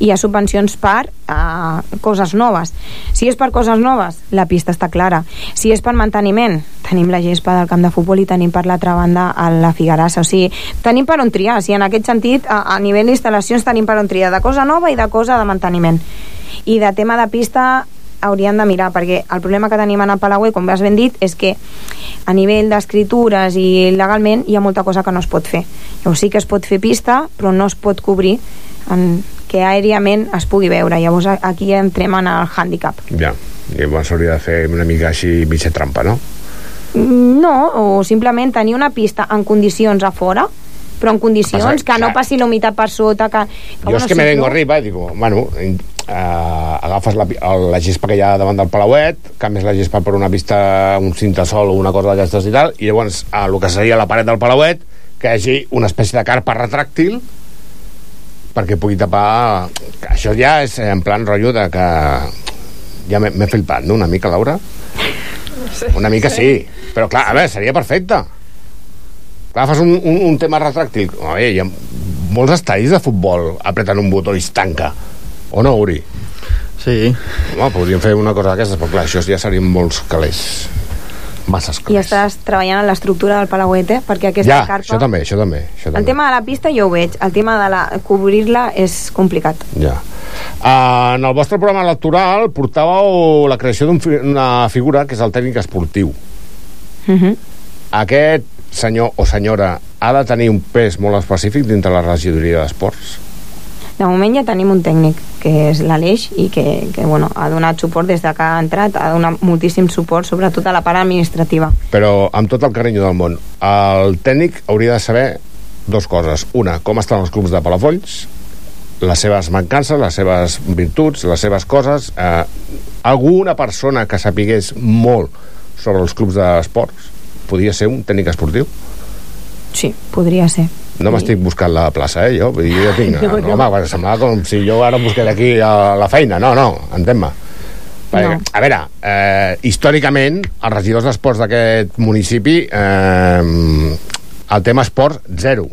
Speaker 15: i hi ha subvencions per uh, coses noves. Si és per coses noves, la pista està clara. Si és per manteniment, tenim la gespa del camp de futbol i tenim per l'altra banda a la Figarassa. O sigui, tenim per on triar. O sigui, en aquest sentit, a, a nivell d'instal·lacions tenim per on triar de cosa nova i de cosa de manteniment. I de tema de pista haurien de mirar, perquè el problema que tenim en el Palauet, com has ben dit, és que a nivell d'escritures i legalment hi ha molta cosa que no es pot fer. Llavors sí que es pot fer pista, però no es pot cobrir en que aèriament es pugui veure. Llavors aquí entrem en el hàndicap.
Speaker 5: Ja, llavors s'hauria de fer una mica així mitja trampa, no?
Speaker 15: Mm, No, o simplement tenir una pista en condicions a fora, però en condicions
Speaker 5: Passa-
Speaker 15: que no passi la humitat per sota, que... que
Speaker 5: Jo és que
Speaker 15: sí,
Speaker 5: me vengo
Speaker 15: no?
Speaker 5: arriba i digo, bueno, eh, agafes la, la gespa que hi ha davant del Palauet, canvies la gespa per una pista, un cintasol o una cosa d'aquestes i tal, i llavors a el que seria la paret del Palauet, que hi hagi una espècie de carpa retràctil perquè pugui tapar... Això ja és en plan rotllo de que... Ja m'he flipat, no?, una mica, Laura? Una mica sí, però clar, a veure, seria perfecte. Clar, fas un, un, un tema retràctil. A veure, hi ha molts estadis de futbol apreten un botó i es tanca. O no, Uri?
Speaker 7: Sí.
Speaker 5: Home, podríem fer una cosa d'aquestes, però clar, això ja serien molts calés. Masses
Speaker 15: I
Speaker 5: calés.
Speaker 15: estàs treballant en l'estructura del Palauet, eh? perquè aquesta
Speaker 5: Ja,
Speaker 15: carpa...
Speaker 5: això també, això també. Això
Speaker 15: El
Speaker 5: també.
Speaker 15: tema de la pista jo ho veig, el tema de la cobrir-la és complicat.
Speaker 5: Ja. Uh, en el vostre programa electoral portàveu la creació d'una figura que és el tècnic esportiu.
Speaker 15: Uh -huh.
Speaker 5: Aquest senyor o senyora ha de tenir un pes molt específic dintre la regidoria d'esports?
Speaker 15: De moment ja tenim un tècnic, que és l'Aleix, i que, que bueno, ha donat suport des de que ha entrat, ha donat moltíssim suport, sobretot a la part administrativa.
Speaker 5: Però amb tot el carinyo del món, el tècnic hauria de saber dues coses. Una, com estan els clubs de Palafolls, les seves mancances, les seves virtuts, les seves coses. Eh, alguna persona que sapigués molt sobre els clubs d'esports podria ser un tècnic esportiu?
Speaker 15: Sí, podria ser.
Speaker 5: No m'estic buscant la plaça, eh, jo. Jo tinc...
Speaker 15: No,
Speaker 5: No. Home, semblava com si jo ara busqués aquí a la feina. No, no, entén-me.
Speaker 15: No.
Speaker 5: A veure, eh, històricament, els regidors d'esports d'aquest municipi, eh, el tema esport, zero.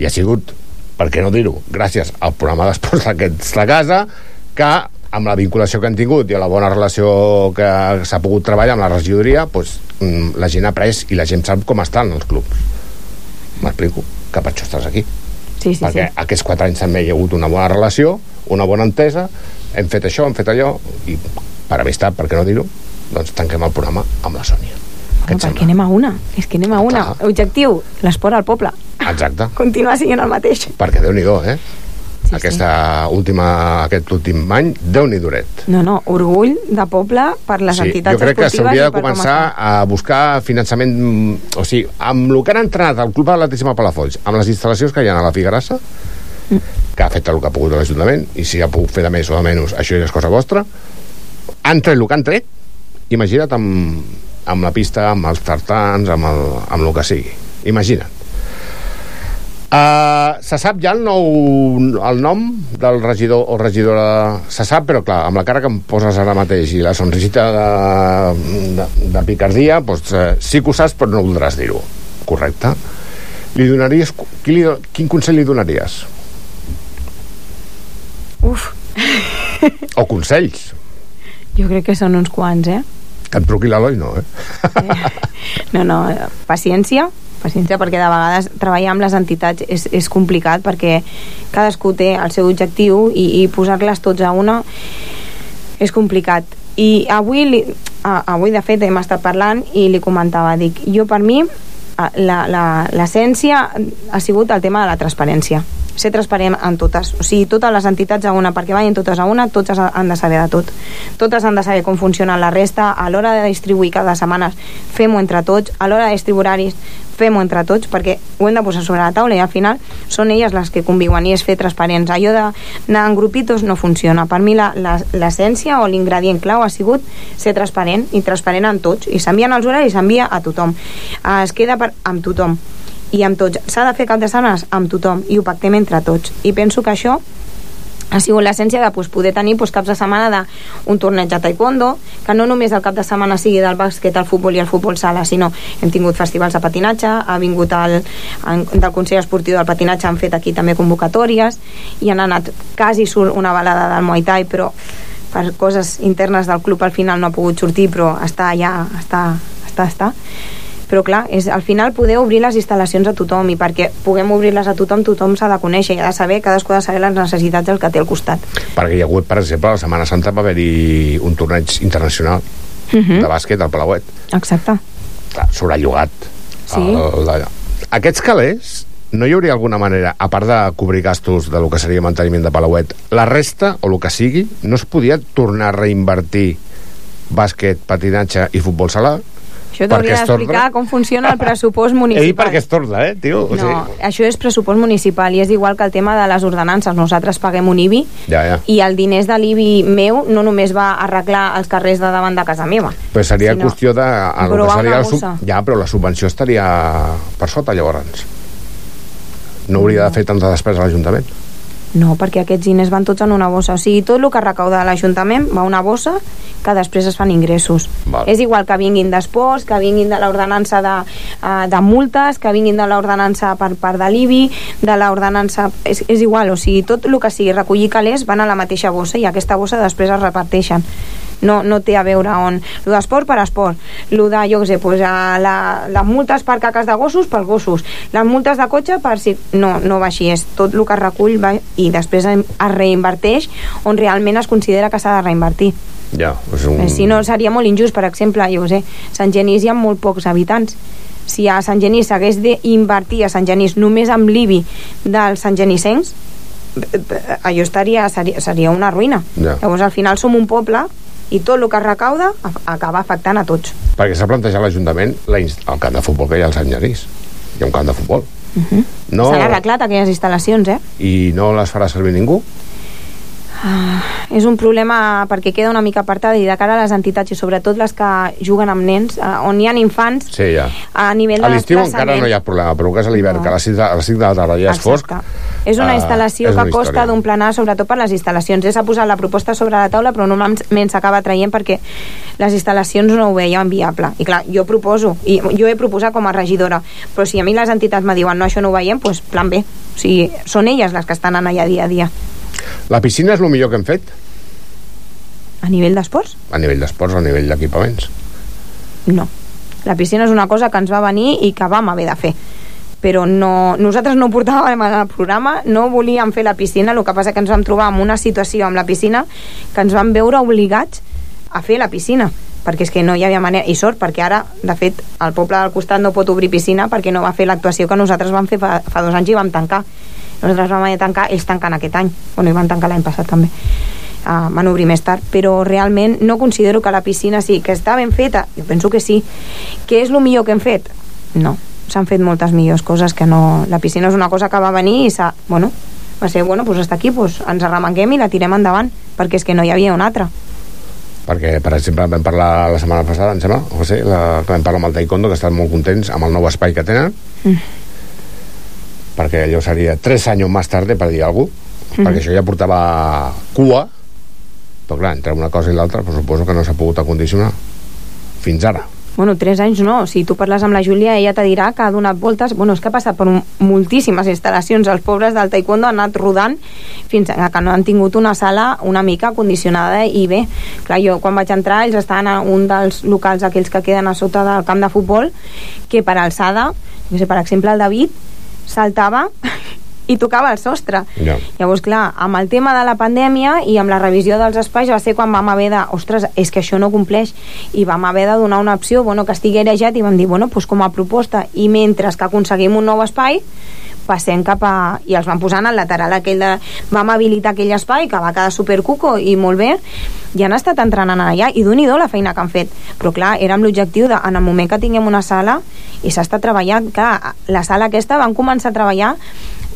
Speaker 5: I ha sigut, per què no dir-ho, gràcies al programa d'esports d'aquesta casa, que amb la vinculació que han tingut i la bona relació que s'ha pogut treballar amb la regidoria, doncs, mm, la gent ha après i la gent sap com estan els clubs. M'explico, que per això estàs aquí.
Speaker 15: Sí, sí,
Speaker 5: perquè
Speaker 15: sí.
Speaker 5: aquests quatre anys també hi ha hagut una bona relació, una bona entesa, hem fet això, hem fet allò, i per amistat, per què no dir-ho, doncs tanquem el programa amb la Sònia. Què et
Speaker 15: Perquè anem a una. És que anem a una. Objectiu, l'esport al poble.
Speaker 5: Exacte.
Speaker 15: Continua sent el mateix.
Speaker 5: Perquè déu nhi eh? Sí, Aquesta última, aquest últim any, déu nhi duret.
Speaker 15: No, no, orgull de poble per les
Speaker 5: Sí,
Speaker 15: entitats
Speaker 5: jo crec que s'hauria de començar a buscar finançament, mm, o sigui, amb el que han entrenat el Club Atletisme Palafolls, amb les instal·lacions que hi ha a la Figuerassa, que ha fet el que ha pogut l'Ajuntament, i si ha pogut fer de més o de menys, això ja és cosa vostra, han tret el que han tret, imagina't amb, amb la pista, amb els tartans, amb el, amb el que sigui. Imagina't. Uh, se sap ja el nou el nom del regidor o regidora se sap, però clar, amb la cara que em poses ara mateix i la sonrisita de, de, de picardia doncs, uh, sí que ho saps però no voldràs dir-ho correcte li donaries, qui li, quin consell li donaries?
Speaker 15: Uf,
Speaker 5: o consells
Speaker 15: jo crec que són uns quants, eh?
Speaker 5: que et truqui l'Eloi no, eh?
Speaker 15: No, no, eh, paciència, paciència perquè de vegades treballar amb les entitats és, és complicat perquè cadascú té el seu objectiu i, i posar-les tots a una és complicat. I avui, li, avui de fet hem estat parlant i li comentava, dic, jo per mi l'essència ha sigut el tema de la transparència ser transparent en totes, o sigui, totes les entitats a una, perquè vagin totes a una, totes han de saber de tot. Totes han de saber com funciona la resta, a l'hora de distribuir cada setmana fem-ho entre tots, a l'hora de distribuir horaris fem-ho entre tots, perquè ho hem de posar sobre la taula i al final són elles les que conviuen i és fer transparents. Allò d'anar en grupitos no funciona. Per mi l'essència o l'ingredient clau ha sigut ser transparent i transparent en tots. I s'envien els horaris, s'envia a tothom. Eh, Es queda per, amb tothom i amb tots. S'ha de fer cap de setmanes amb tothom i ho pactem entre tots. I penso que això ha sigut l'essència de pues, poder tenir pues, caps de setmana d'un torneig de taekwondo, que no només el cap de setmana sigui del bàsquet, el futbol i el futbol sala, sinó hem tingut festivals de patinatge, ha vingut el, en, del Consell Esportiu del Patinatge, han fet aquí també convocatòries, i han anat, quasi surt una balada del Muay Thai, però per coses internes del club al final no ha pogut sortir, però està ja, està, està, està però clar, és al final poder obrir les instal·lacions a tothom i perquè puguem obrir-les a tothom, tothom s'ha de conèixer i ha de saber, cadascú ha de saber les necessitats del que té al costat.
Speaker 5: perquè hi ha hagut, per exemple, la Setmana Santa va haver-hi un torneig internacional
Speaker 15: Mhm.
Speaker 5: de bàsquet al Palauet
Speaker 15: Exacte.
Speaker 5: clar, sobrellogat
Speaker 15: Sí.
Speaker 5: el, d'allà. aquests calés no hi hauria alguna manera, a part de cobrir gastos de lo que seria manteniment de Palauet, la resta, o el que sigui, no es podia tornar a reinvertir bàsquet, patinatge i futbol sala?
Speaker 15: Això t'hauria d'explicar com funciona el pressupost municipal.
Speaker 5: perquè es torna, eh, tio? O
Speaker 15: No,
Speaker 5: sigui,
Speaker 15: això és pressupost municipal i és igual que el tema de les ordenances. Nosaltres paguem un IBI
Speaker 5: ja, ja.
Speaker 15: i el diners de l'IBI meu no només va arreglar els carrers de davant de casa meva.
Speaker 5: Però seria
Speaker 15: sinó
Speaker 5: qüestió de... lo que seria la sub... Ja, però la subvenció estaria per sota, llavors. No hauria de fer tanta despesa a l'Ajuntament.
Speaker 15: No, perquè aquests diners van tots en una bossa. O sigui, tot el que recauda l'Ajuntament va a una bossa que després es fan ingressos.
Speaker 5: Val.
Speaker 15: És igual que vinguin d'esports, que vinguin de l'ordenança de, eh, de multes, que vinguin de l'ordenança per part de l'IBI, de l'ordenança... És, és igual, o sigui, tot el que sigui recollir calés van a la mateixa bossa i aquesta bossa després es reparteixen. No, no té a veure on... Lo d'esport per esport, lo de, jo què sé, pues, a la, les multes per caques de gossos per gossos, les multes de cotxe per si... No, no va així, és tot el que es recull va, i després es reinverteix on realment es considera que s'ha de reinvertir.
Speaker 5: Ja, és un...
Speaker 15: Mm. Si no, seria molt injust. Per exemple, jo sé, Sant Genís hi ha molt pocs habitants. Si a Sant Genís s'hagués d'invertir a Sant Genís només amb l'IBI dels Sant Genissencs, eh, eh, allò estaria, seria, seria una ruïna.
Speaker 5: Ja.
Speaker 15: Llavors, al final som un poble i tot el que es recauda acaba afectant a tots.
Speaker 5: Perquè s'ha plantejat l'Ajuntament la el camp de futbol que hi ha al Sant Genís. Hi ha un camp de futbol.
Speaker 15: Uh -huh.
Speaker 5: No,
Speaker 15: S'han arreglat aquelles instal·lacions, eh?
Speaker 5: I no les farà servir ningú?
Speaker 15: Ah, és un problema perquè queda una mica apartada i de cara a les entitats i sobretot les que juguen amb nens, eh, on hi ha infants
Speaker 5: Sí, ja.
Speaker 15: a nivell de
Speaker 5: A l'estiu encara no hi ha problema, però que és a l'hivern,
Speaker 15: No.
Speaker 5: que a les 6 de, a les 5 de la tarda ja és fosc...
Speaker 15: És una
Speaker 5: eh,
Speaker 15: instal·lació
Speaker 5: és
Speaker 15: que
Speaker 5: una
Speaker 15: costa
Speaker 5: història.
Speaker 15: d'un planar, sobretot per les instal·lacions. És a posar la proposta sobre la taula, però normalment s'acaba traient perquè les instal·lacions no ho veien viable. I clar, jo proposo, i jo he proposat com a regidora, però si a mi les entitats me diuen no, això no ho veiem, doncs plan B. O sigui, són elles les que estan allà dia a dia.
Speaker 5: La piscina és el millor que hem fet
Speaker 15: A nivell d'esports?
Speaker 5: a nivell d'esports, a nivell d'equipaments.
Speaker 15: No. La piscina és una cosa que ens va venir i que vam haver de fer però no, nosaltres no portàvem al programa, no volíem fer la piscina, el que passa que ens vam trobar amb una situació amb la piscina que ens vam veure obligats a fer la piscina perquè és que no hi havia manera, i sort, perquè ara, de fet, el poble del costat no pot obrir piscina perquè no va fer l'actuació que nosaltres vam fer fa, fa dos anys i vam tancar. Nosaltres vam haver de tancar, ells tanquen aquest any. Bueno, i van tancar l'any passat també. Uh, van obrir més tard, però realment no considero que la piscina sí, que està ben feta, jo penso que sí. Que és el millor que hem fet? No, s'han fet moltes millors coses que no... La piscina és una cosa que va venir i s'ha... Bueno, va ser, bueno, doncs està aquí, doncs ens arremanguem i la tirem endavant, perquè és que no hi havia una altra.
Speaker 5: perquè, per exemple, vam parlar la setmana passada, em sembla, José, la, que vam parlar amb el Taekwondo, que estan molt contents amb el nou espai que tenen,
Speaker 15: Mm.
Speaker 5: Perquè allò seria tres anys més tarda, per dir alguna cosa,
Speaker 15: Mm.
Speaker 5: perquè això ja portava cua, però clar, entre una cosa i l'altra, pues, suposo que no s'ha pogut acondicionar fins ara.
Speaker 15: Bueno, tres anys no. Si tu parles amb la Júlia, ella te dirà que ha donat voltes... Bueno, és que ha passat per un- moltíssimes instal·lacions. Els pobres del taekwondo han anat rodant fins a que no han tingut una sala una mica condicionada i bé. Clar, jo quan vaig entrar, ells estaven a un dels locals aquells que queden a sota del camp de futbol, que per alçada, no sé, per exemple, el David saltava i tocava el sostre.
Speaker 5: Ja.
Speaker 15: Llavors, clar, amb el tema de la pandèmia i amb la revisió dels espais va ser quan vam haver de... Ostres, és que això no compleix. I vam haver de donar una opció, bueno, que estigui arejat i vam dir, bueno, doncs com a proposta i mentre que aconseguim un nou espai passem cap a... i els vam posar en el lateral aquell de... vam habilitar aquell espai que va quedar supercuco i molt bé i han estat entrenant allà i d'un i do la feina que han fet però clar, era amb l'objectiu de en el moment que tinguem una sala i s'ha estat treballant clar, la sala aquesta van començar a treballar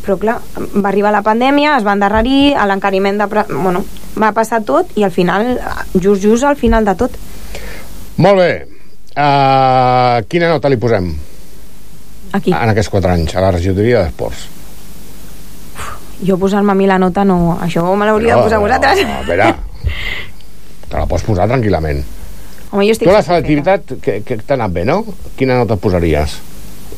Speaker 15: però clar, va arribar la pandèmia, es va endarrerir, l'encariment de... Bueno, va passar tot i al final, just, just al final de tot.
Speaker 5: Molt bé. Uh, quina nota li posem?
Speaker 15: Aquí.
Speaker 5: En aquests quatre anys, a la regidoria d'esports.
Speaker 15: Jo posar-me a mi la nota no... Això me l'hauria de posar vosaltres.
Speaker 5: No, a veure, te la pots posar tranquil·lament.
Speaker 15: Home, jo estic...
Speaker 5: Tu la selectivitat, que, que t'ha anat bé, no? Quina nota posaries?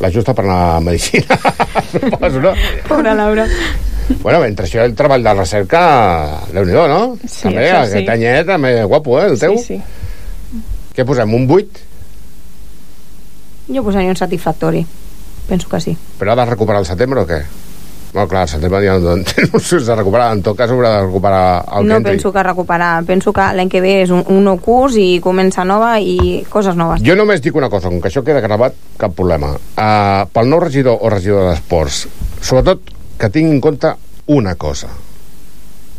Speaker 5: La justa per anar a Medicina, suposo, no?
Speaker 15: Pobra Laura.
Speaker 5: Bueno, mentre això el treball de recerca, déu nhi no?
Speaker 15: Sí,
Speaker 5: també,
Speaker 15: això sí.
Speaker 5: aquest anyet, també guapo, eh, el teu?
Speaker 15: Sí, sí.
Speaker 5: Què posem, un 8?
Speaker 15: Jo posaria un satisfactori. Penso que sí.
Speaker 5: Però ha de recuperar el setembre o què? Bueno, clar, el setembre ja no té opcions de recuperar, en tot cas haurà de recuperar el
Speaker 15: no
Speaker 5: que entri.
Speaker 15: penso que recuperar. Penso que l'any que ve és un, un nou curs i comença nova i coses noves.
Speaker 5: Jo només dic una cosa, com que això queda gravat, cap problema. Uh, pel nou regidor o regidor d'esports, sobretot que tingui en compte una cosa.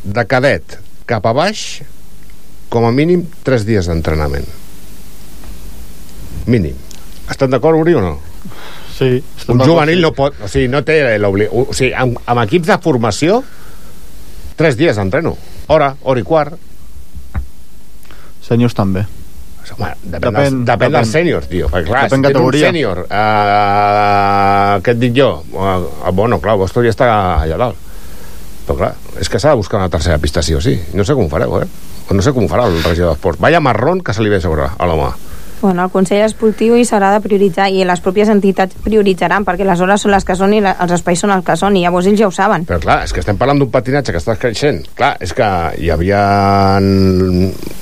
Speaker 5: De cadet cap a baix, com a mínim 3 dies d'entrenament. Mínim. Estan d'acord, Uri, o no?
Speaker 7: Sí.
Speaker 5: Un juvenil no pot... O sigui, no té l'obli... O sigui, amb, amb equips de formació, 3 dies d'entreno. Hora, hora i quart.
Speaker 7: Senyors també.
Speaker 5: Home, depèn, depèn, dels, depèn dels sèniors, tio. Perquè, clar,
Speaker 7: Depèn
Speaker 5: si tens un sènior, uh, què et dic jo? Uh, bueno, clar, vostre ja està allà dalt. Però clar, és que s'ha de buscar una tercera pista sí o sí. No sé com ho fareu, eh? O no sé com ho farà el regidor d'esports. Vaya marrón que se li ve a sobre a l'home.
Speaker 15: Bueno, el Consell Esportiu hi serà de prioritzar i les pròpies entitats prioritzaran perquè les hores són les que són i la, els espais són els que són i llavors ells ja ho saben.
Speaker 5: Però clar, és que estem parlant d'un patinatge que està creixent. Clar, és que hi havia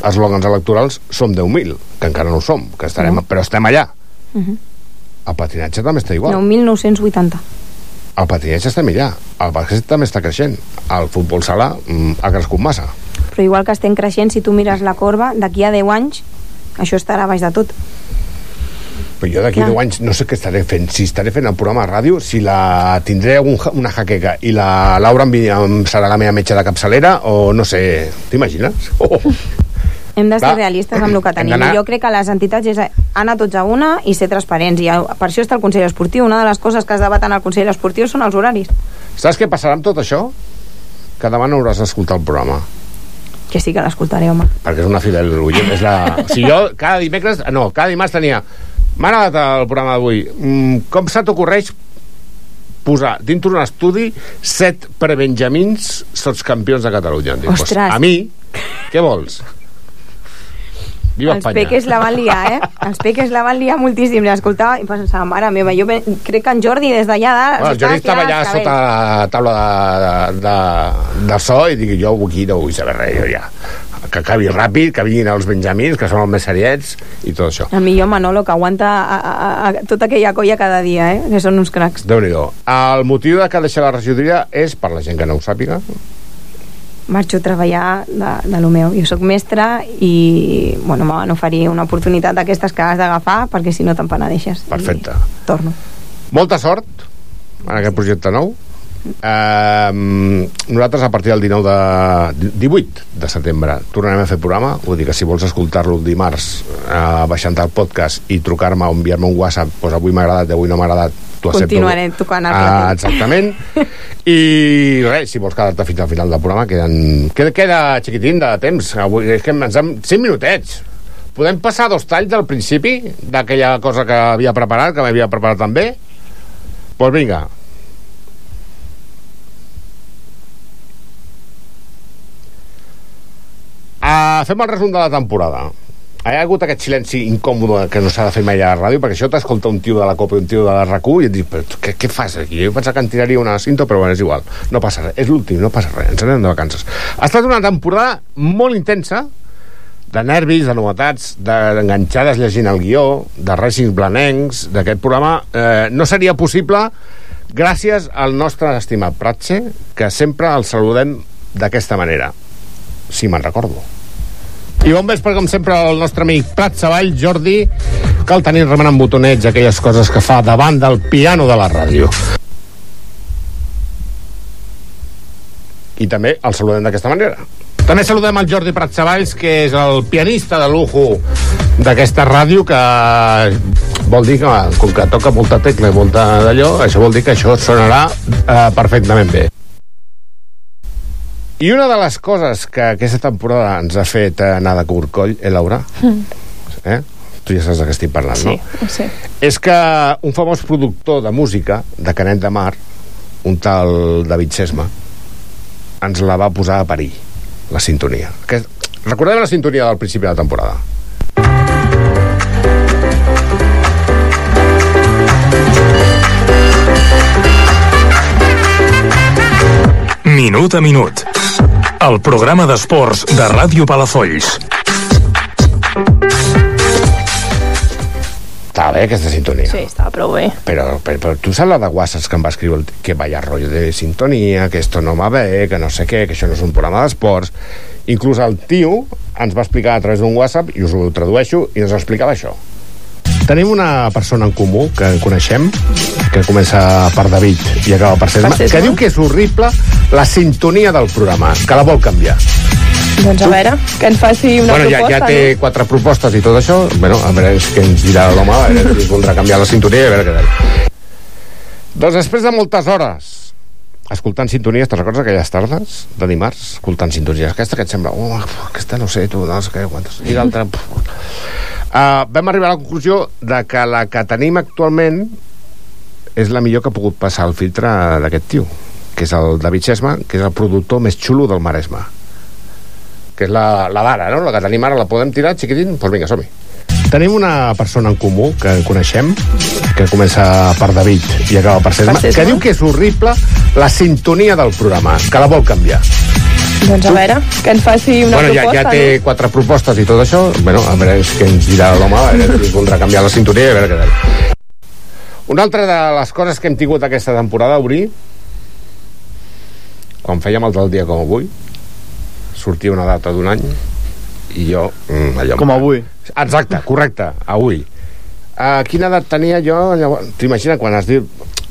Speaker 5: eslògans electorals som 10.000, que encara no ho som, que estarem,
Speaker 15: No.
Speaker 5: però estem allà.
Speaker 15: Uh -huh.
Speaker 5: El patinatge també està igual.
Speaker 15: 9.980.
Speaker 5: El patinatge està millor. El bàsquet també està creixent. El futbol sala mm, ha crescut massa.
Speaker 15: Però igual que estem creixent, si tu mires la corba, d'aquí a 10 anys això estarà baix de tot.
Speaker 5: Però jo d'aquí
Speaker 15: Clar.
Speaker 5: 10 anys no sé què estaré fent. Si estaré fent el programa de ràdio, si la tindré un, una jaqueca i la Laura em, em serà la meva metge de capçalera o no sé, t'imagines? Oh.
Speaker 15: Hem de ser
Speaker 5: Va.
Speaker 15: realistes amb el que tenim. jo crec que les entitats és anar tots a una i ser transparents. I per això està el Consell Esportiu. Una de les coses que es debaten al Consell Esportiu són els horaris.
Speaker 5: Saps què passarà amb tot això? Que demà no hauràs d'escoltar el programa.
Speaker 15: Que sí que l'escoltaré, home.
Speaker 5: perquè és una fidel oient. És la... Sigui, jo cada dimecres... No, cada dimarts tenia... M'ha agradat el programa d'avui. Mm, com se t'ocorreix posar dintre un estudi set prebenjamins sots campions de Catalunya? Dic,
Speaker 15: Ostres.
Speaker 5: Pues, a mi, què vols? Viva
Speaker 15: els
Speaker 5: Espanya.
Speaker 15: peques la van liar, eh? Els peques la van liar moltíssim. L'escoltava i pensava, mare meva, jo crec que en Jordi des d'allà dalt...
Speaker 5: Bueno, el Jordi estava allà sota la taula de, de, de, de so i dic, jo aquí no vull saber res, jo ja. Que acabi ràpid, que vinguin els benjamins, que són els més seriets, i tot això.
Speaker 15: El millor Manolo, que aguanta a, a, a, tota aquella colla cada dia, eh? Que són uns cracs.
Speaker 5: déu nhi El motiu de que deixa la regidoria és, per la gent que no ho sàpiga,
Speaker 15: Marxo a treballar de, de lo meu. Jo sóc mestra i, bueno, me van oferir una oportunitat d'aquestes que has d'agafar perquè si no te'n penedeixes.
Speaker 5: perfecte.
Speaker 15: I torno.
Speaker 5: Molta sort en aquest projecte nou. Eh, nosaltres a partir del 19 de 18 de setembre tornarem a fer programa vull dir que si vols escoltar-lo dimarts eh, baixant el podcast i trucar-me o enviar-me un whatsapp doncs avui m'ha agradat avui no m'ha agradat t'ho accepto.
Speaker 15: Continuaré tocant el
Speaker 5: Ah, exactament. I res, si vols quedar-te fins al final del programa queden, queda, queda xiquitín de temps. Avui, és que ens hem 5 minutets. Podem passar dos talls al principi d'aquella cosa que havia preparat que m'havia preparat també? Doncs pues vinga. Uh, fem el resum de la temporada. Hi ha hagut aquest silenci incòmode que no s'ha de fer mai a la ràdio, perquè això t'escolta un tio de la Copa i un tio de la RAC1 i et dius, però tu què, què fas aquí? Jo pensava que en tiraria una cinta, però bueno, és igual. No passa res, és l'últim, no passa res, ens anem de vacances. Ha estat una temporada molt intensa, de nervis, de novetats, d'enganxades llegint el guió, de rècims blanencs, d'aquest programa. Eh, no seria possible gràcies al nostre estimat Pratxe, que sempre el saludem d'aquesta manera. Si me'n recordo. I bon vespre, com sempre, el nostre amic Prat Savall, Jordi, que el tenim remenant botonets, aquelles coses que fa davant del piano de la ràdio. I també el saludem d'aquesta manera. També saludem el Jordi Prat Savalls, que és el pianista de lujo d'aquesta ràdio, que vol dir que, com que toca molta tecla i molta d'allò, això vol dir que això sonarà eh, perfectament bé. I una de les coses que aquesta temporada ens ha fet anar de corcoll, eh, Laura? Eh? Tu ja saps de què estic parlant,
Speaker 6: Sí,
Speaker 5: no?
Speaker 6: ho sé.
Speaker 5: És que un famós productor de música de Canet de Mar, un tal David Sesma, ens la va posar a parir, la sintonia. Que, recordem la sintonia del principi de la temporada.
Speaker 4: Minut a minut. El programa d'esports de Ràdio Palafolls.
Speaker 5: Estava bé, aquesta sintonia.
Speaker 6: Sí, estava prou bé.
Speaker 5: Però, però, però tu saps la de WhatsApp que em va escriure el, que vaya rollo de sintonia, que esto no va bé, que no sé què, que això no és un programa d'esports. Inclús el tio ens va explicar a través d'un WhatsApp, i us ho tradueixo, i ens explicava això. Tenim una persona en comú que coneixem, que comença per David i acaba per Sesma, que diu que és horrible la sintonia del programa, que la vol canviar.
Speaker 6: Doncs a veure, que ens faci una
Speaker 5: bueno, ja,
Speaker 6: proposta.
Speaker 5: ja té quatre propostes i tot això. Bueno, a veure què ens dirà l'home, a veure si voldrà canviar la sintonia i a veure què tal. Doncs després de moltes hores escoltant sintonies, te'n recordes aquelles tardes de dimarts? Escoltant sintonies. Aquesta que et sembla, oh, aquesta no sé, tu, no sé què, quantes... I l'altra... Uh, vam arribar a la conclusió de que la que tenim actualment és la millor que ha pogut passar el filtre d'aquest tio, que és el David Sesma, que és el productor més xulo del Maresme que és la, la d'ara, no? La que tenim ara la podem tirar, xiquitín? Doncs pues vinga, som-hi. Tenim una persona en comú que coneixem, que comença per David i acaba per Sesma,
Speaker 6: Per Sesma.
Speaker 5: que diu que és horrible la sintonia del programa, que la vol canviar.
Speaker 6: Doncs a veure, que ens faci una
Speaker 5: bueno, ja,
Speaker 6: proposta.
Speaker 5: ja té quatre propostes i tot això. Bueno, a veure què ens dirà l'home, a veure si voldrà canviar la sintonia i a veure què tal. Una altra de les coses que hem tingut aquesta temporada a obrir, quan fèiem el del dia com avui, sortia una data d'un any i jo... Mm, allò,
Speaker 7: Com avui.
Speaker 5: Exacte, correcte, avui. Uh, quina edat tenia jo? llavors? T'imagines quan has dit...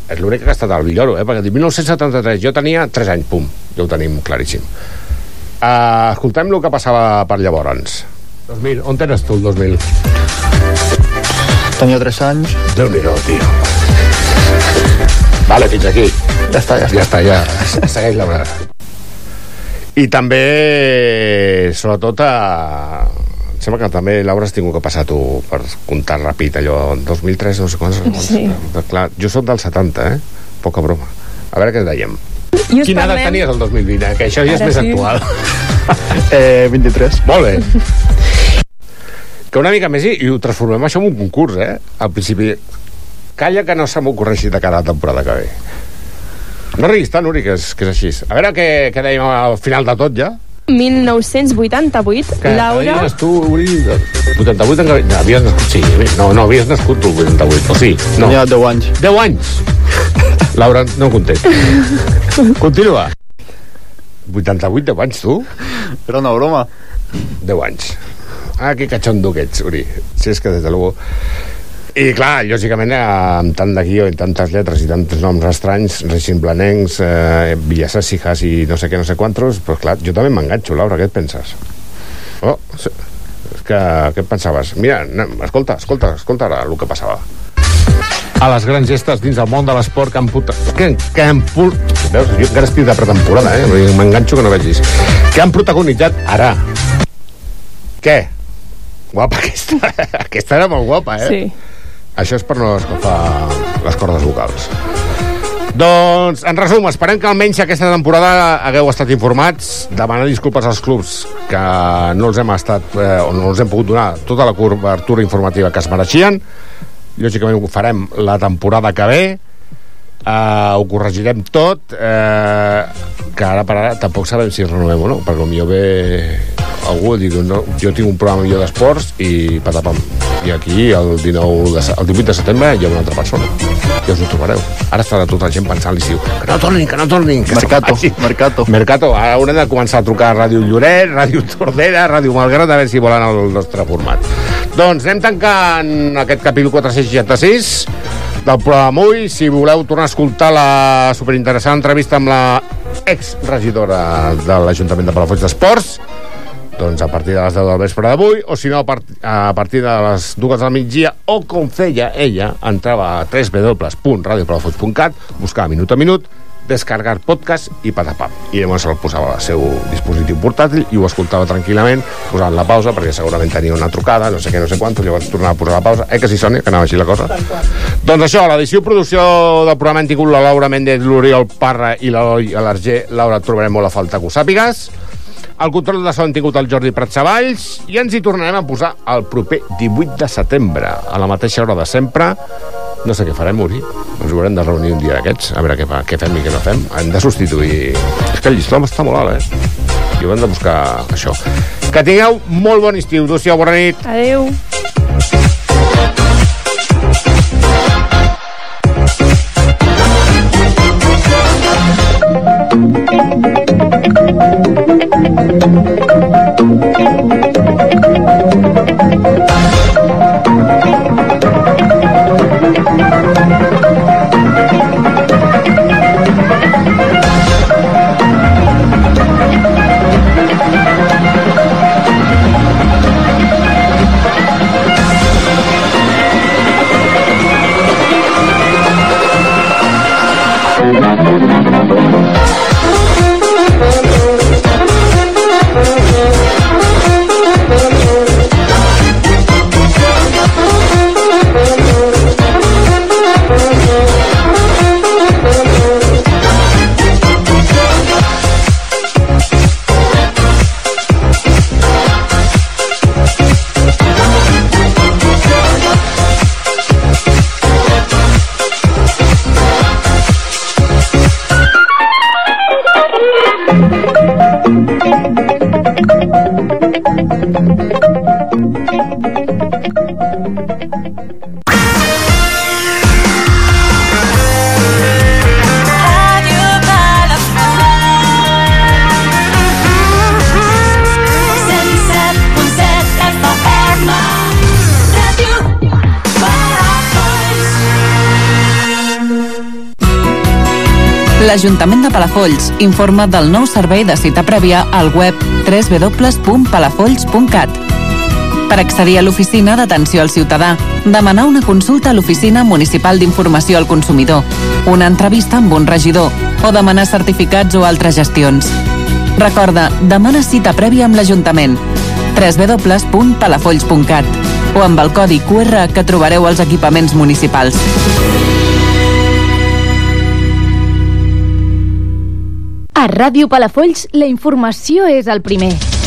Speaker 5: És l'únic que ha estat al Villoro, eh? Perquè diu 1973, jo tenia 3 anys, pum, ja ho tenim claríssim. Uh, escoltem el que passava per llavors. 2000, on eres tu el 2000?
Speaker 7: Tenia 3 anys.
Speaker 5: Déu-n'hi-do, tio. Vale, fins aquí.
Speaker 7: Ja està, ja està.
Speaker 5: Ja està, ja. Segueix la brada. I també, sobretot, a... em sembla que també, Laura, has tingut que passar tu per comptar ràpid allò, 2003, no sé quants...
Speaker 6: Sí.
Speaker 5: Clar, jo sóc del 70, eh? Poca broma. A veure què dèiem.
Speaker 6: I us
Speaker 5: Quina edat
Speaker 6: parlem-
Speaker 5: tenies el 2020, eh? que això ja és
Speaker 6: Ara
Speaker 5: més
Speaker 6: sí.
Speaker 5: actual.
Speaker 7: eh, 23.
Speaker 5: Molt bé. que una mica més i, i ho transformem això en un concurs, eh? Al principi, calla que no se m'ocorreixi de cada temporada que ve. No riguis tant, Uri, que és, que és així. A veure què, què dèiem al final de tot, ja.
Speaker 6: 1988,
Speaker 5: Que
Speaker 6: Laura...
Speaker 5: deies tu, Uri, 88 encara... No, havies nascut, sí. No, no, havies nascut tu, 88, o sí? No.
Speaker 7: Tenia 10 anys.
Speaker 5: 10 anys. Laura, no contesta. Continua. 88, 10 anys, tu?
Speaker 7: Era una broma.
Speaker 5: 10 anys. Ah, que catxondo que ets, Uri. Si és que, des de luego... I clar, lògicament, amb tant de guió i tantes lletres i tants noms estranys, reixim blanencs, eh, Villasàssijas i no sé què, no sé quantos, però clar, jo també m'enganxo, Laura, què et penses? Oh, sí. és que, què et pensaves? Mira, anem, escolta, escolta, escolta ara el que passava. A les grans gestes dins del món de l'esport que han puta... Que, que han pu... Veus, jo encara estic de pretemporada, eh? M'enganxo que no vegis. Que han protagonitzat ara. Què? Guapa aquesta. aquesta era molt guapa, eh?
Speaker 6: Sí.
Speaker 5: Això és per no escalfar les cordes vocals. Doncs, en resum, esperem que almenys aquesta temporada hagueu estat informats, demanar disculpes als clubs que no els hem estat eh, o no els hem pogut donar tota la cobertura informativa que es mereixien. Lògicament ho farem la temporada que ve, eh, ho corregirem tot, eh, que ara per ara tampoc sabem si renovem o no, perquè potser ve algú i diu, no, jo tinc un programa millor d'esports i patapam. I aquí el, 19 de, el 18 de setembre hi ha una altra persona. Ja us ho trobareu. Ara estarà tota la gent pensant l'estiu que no tornin, que no tornin. Que
Speaker 7: Mercato,
Speaker 5: mercato. Mercato. Ara haurem de començar a trucar a Ràdio Lloret, Ràdio Tordera, Ràdio Malgrat, a veure si volen el nostre format. Doncs anem tancant aquest capítol 466 del programa avui. Si voleu tornar a escoltar la superinteressant entrevista amb la ex-regidora de l'Ajuntament de Palafolls d'Esports, doncs a partir de les 10 del vespre d'avui, o si no, a, part, a partir de les 2 del migdia, o com feia ella, entrava a www.radiopalafolls.cat, buscava minut a minut, descarregar podcast i patapam. I llavors el posava al seu dispositiu portàtil i ho escoltava tranquil·lament, posant la pausa, perquè segurament tenia una trucada, no sé què, no sé quant, llavors tornava a posar la pausa. Eh que sí, Sònia, que anava així la cosa? Doncs això, l'edició i producció del programa han tingut la Laura Méndez, l'Oriol Parra i l'Eloi Alarger. Laura, et trobarem molt a falta que ho sàpigues. El control de so han tingut el Jordi Pratsavalls i ens hi tornarem a posar el proper 18 de setembre, a la mateixa hora de sempre. No sé què farem, Uri. Ens haurem de reunir un dia d'aquests, a veure què, fa, què fem i què no fem. Hem de substituir... És que el llistó està molt alt, eh? I haurem de buscar això. Que tingueu molt bon estiu. Adéu-siau, bona nit.
Speaker 6: Adéu.
Speaker 16: L'Ajuntament de Palafolls informa del nou servei de cita prèvia al web www.palafolls.cat. Per accedir a l'oficina d'atenció al ciutadà, demanar una consulta a l'Oficina Municipal d'Informació al Consumidor, una entrevista amb un regidor o demanar certificats o altres gestions. Recorda, demana cita prèvia amb l'Ajuntament www.palafolls.cat o amb el codi QR que trobareu als equipaments municipals.
Speaker 1: A Ràdio Palafolls, la informació és el primer.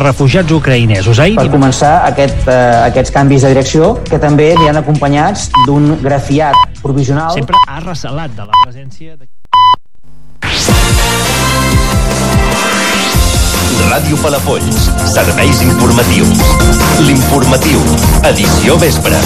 Speaker 17: de refugiats ucraïnesos. Ahir...
Speaker 18: Per començar, aquest, eh, aquests canvis de direcció, que també aniran acompanyats d'un grafiat provisional.
Speaker 17: Sempre ha recelat de la presència de...
Speaker 3: Ràdio Palafolls, serveis informatius. L'informatiu, edició vespre.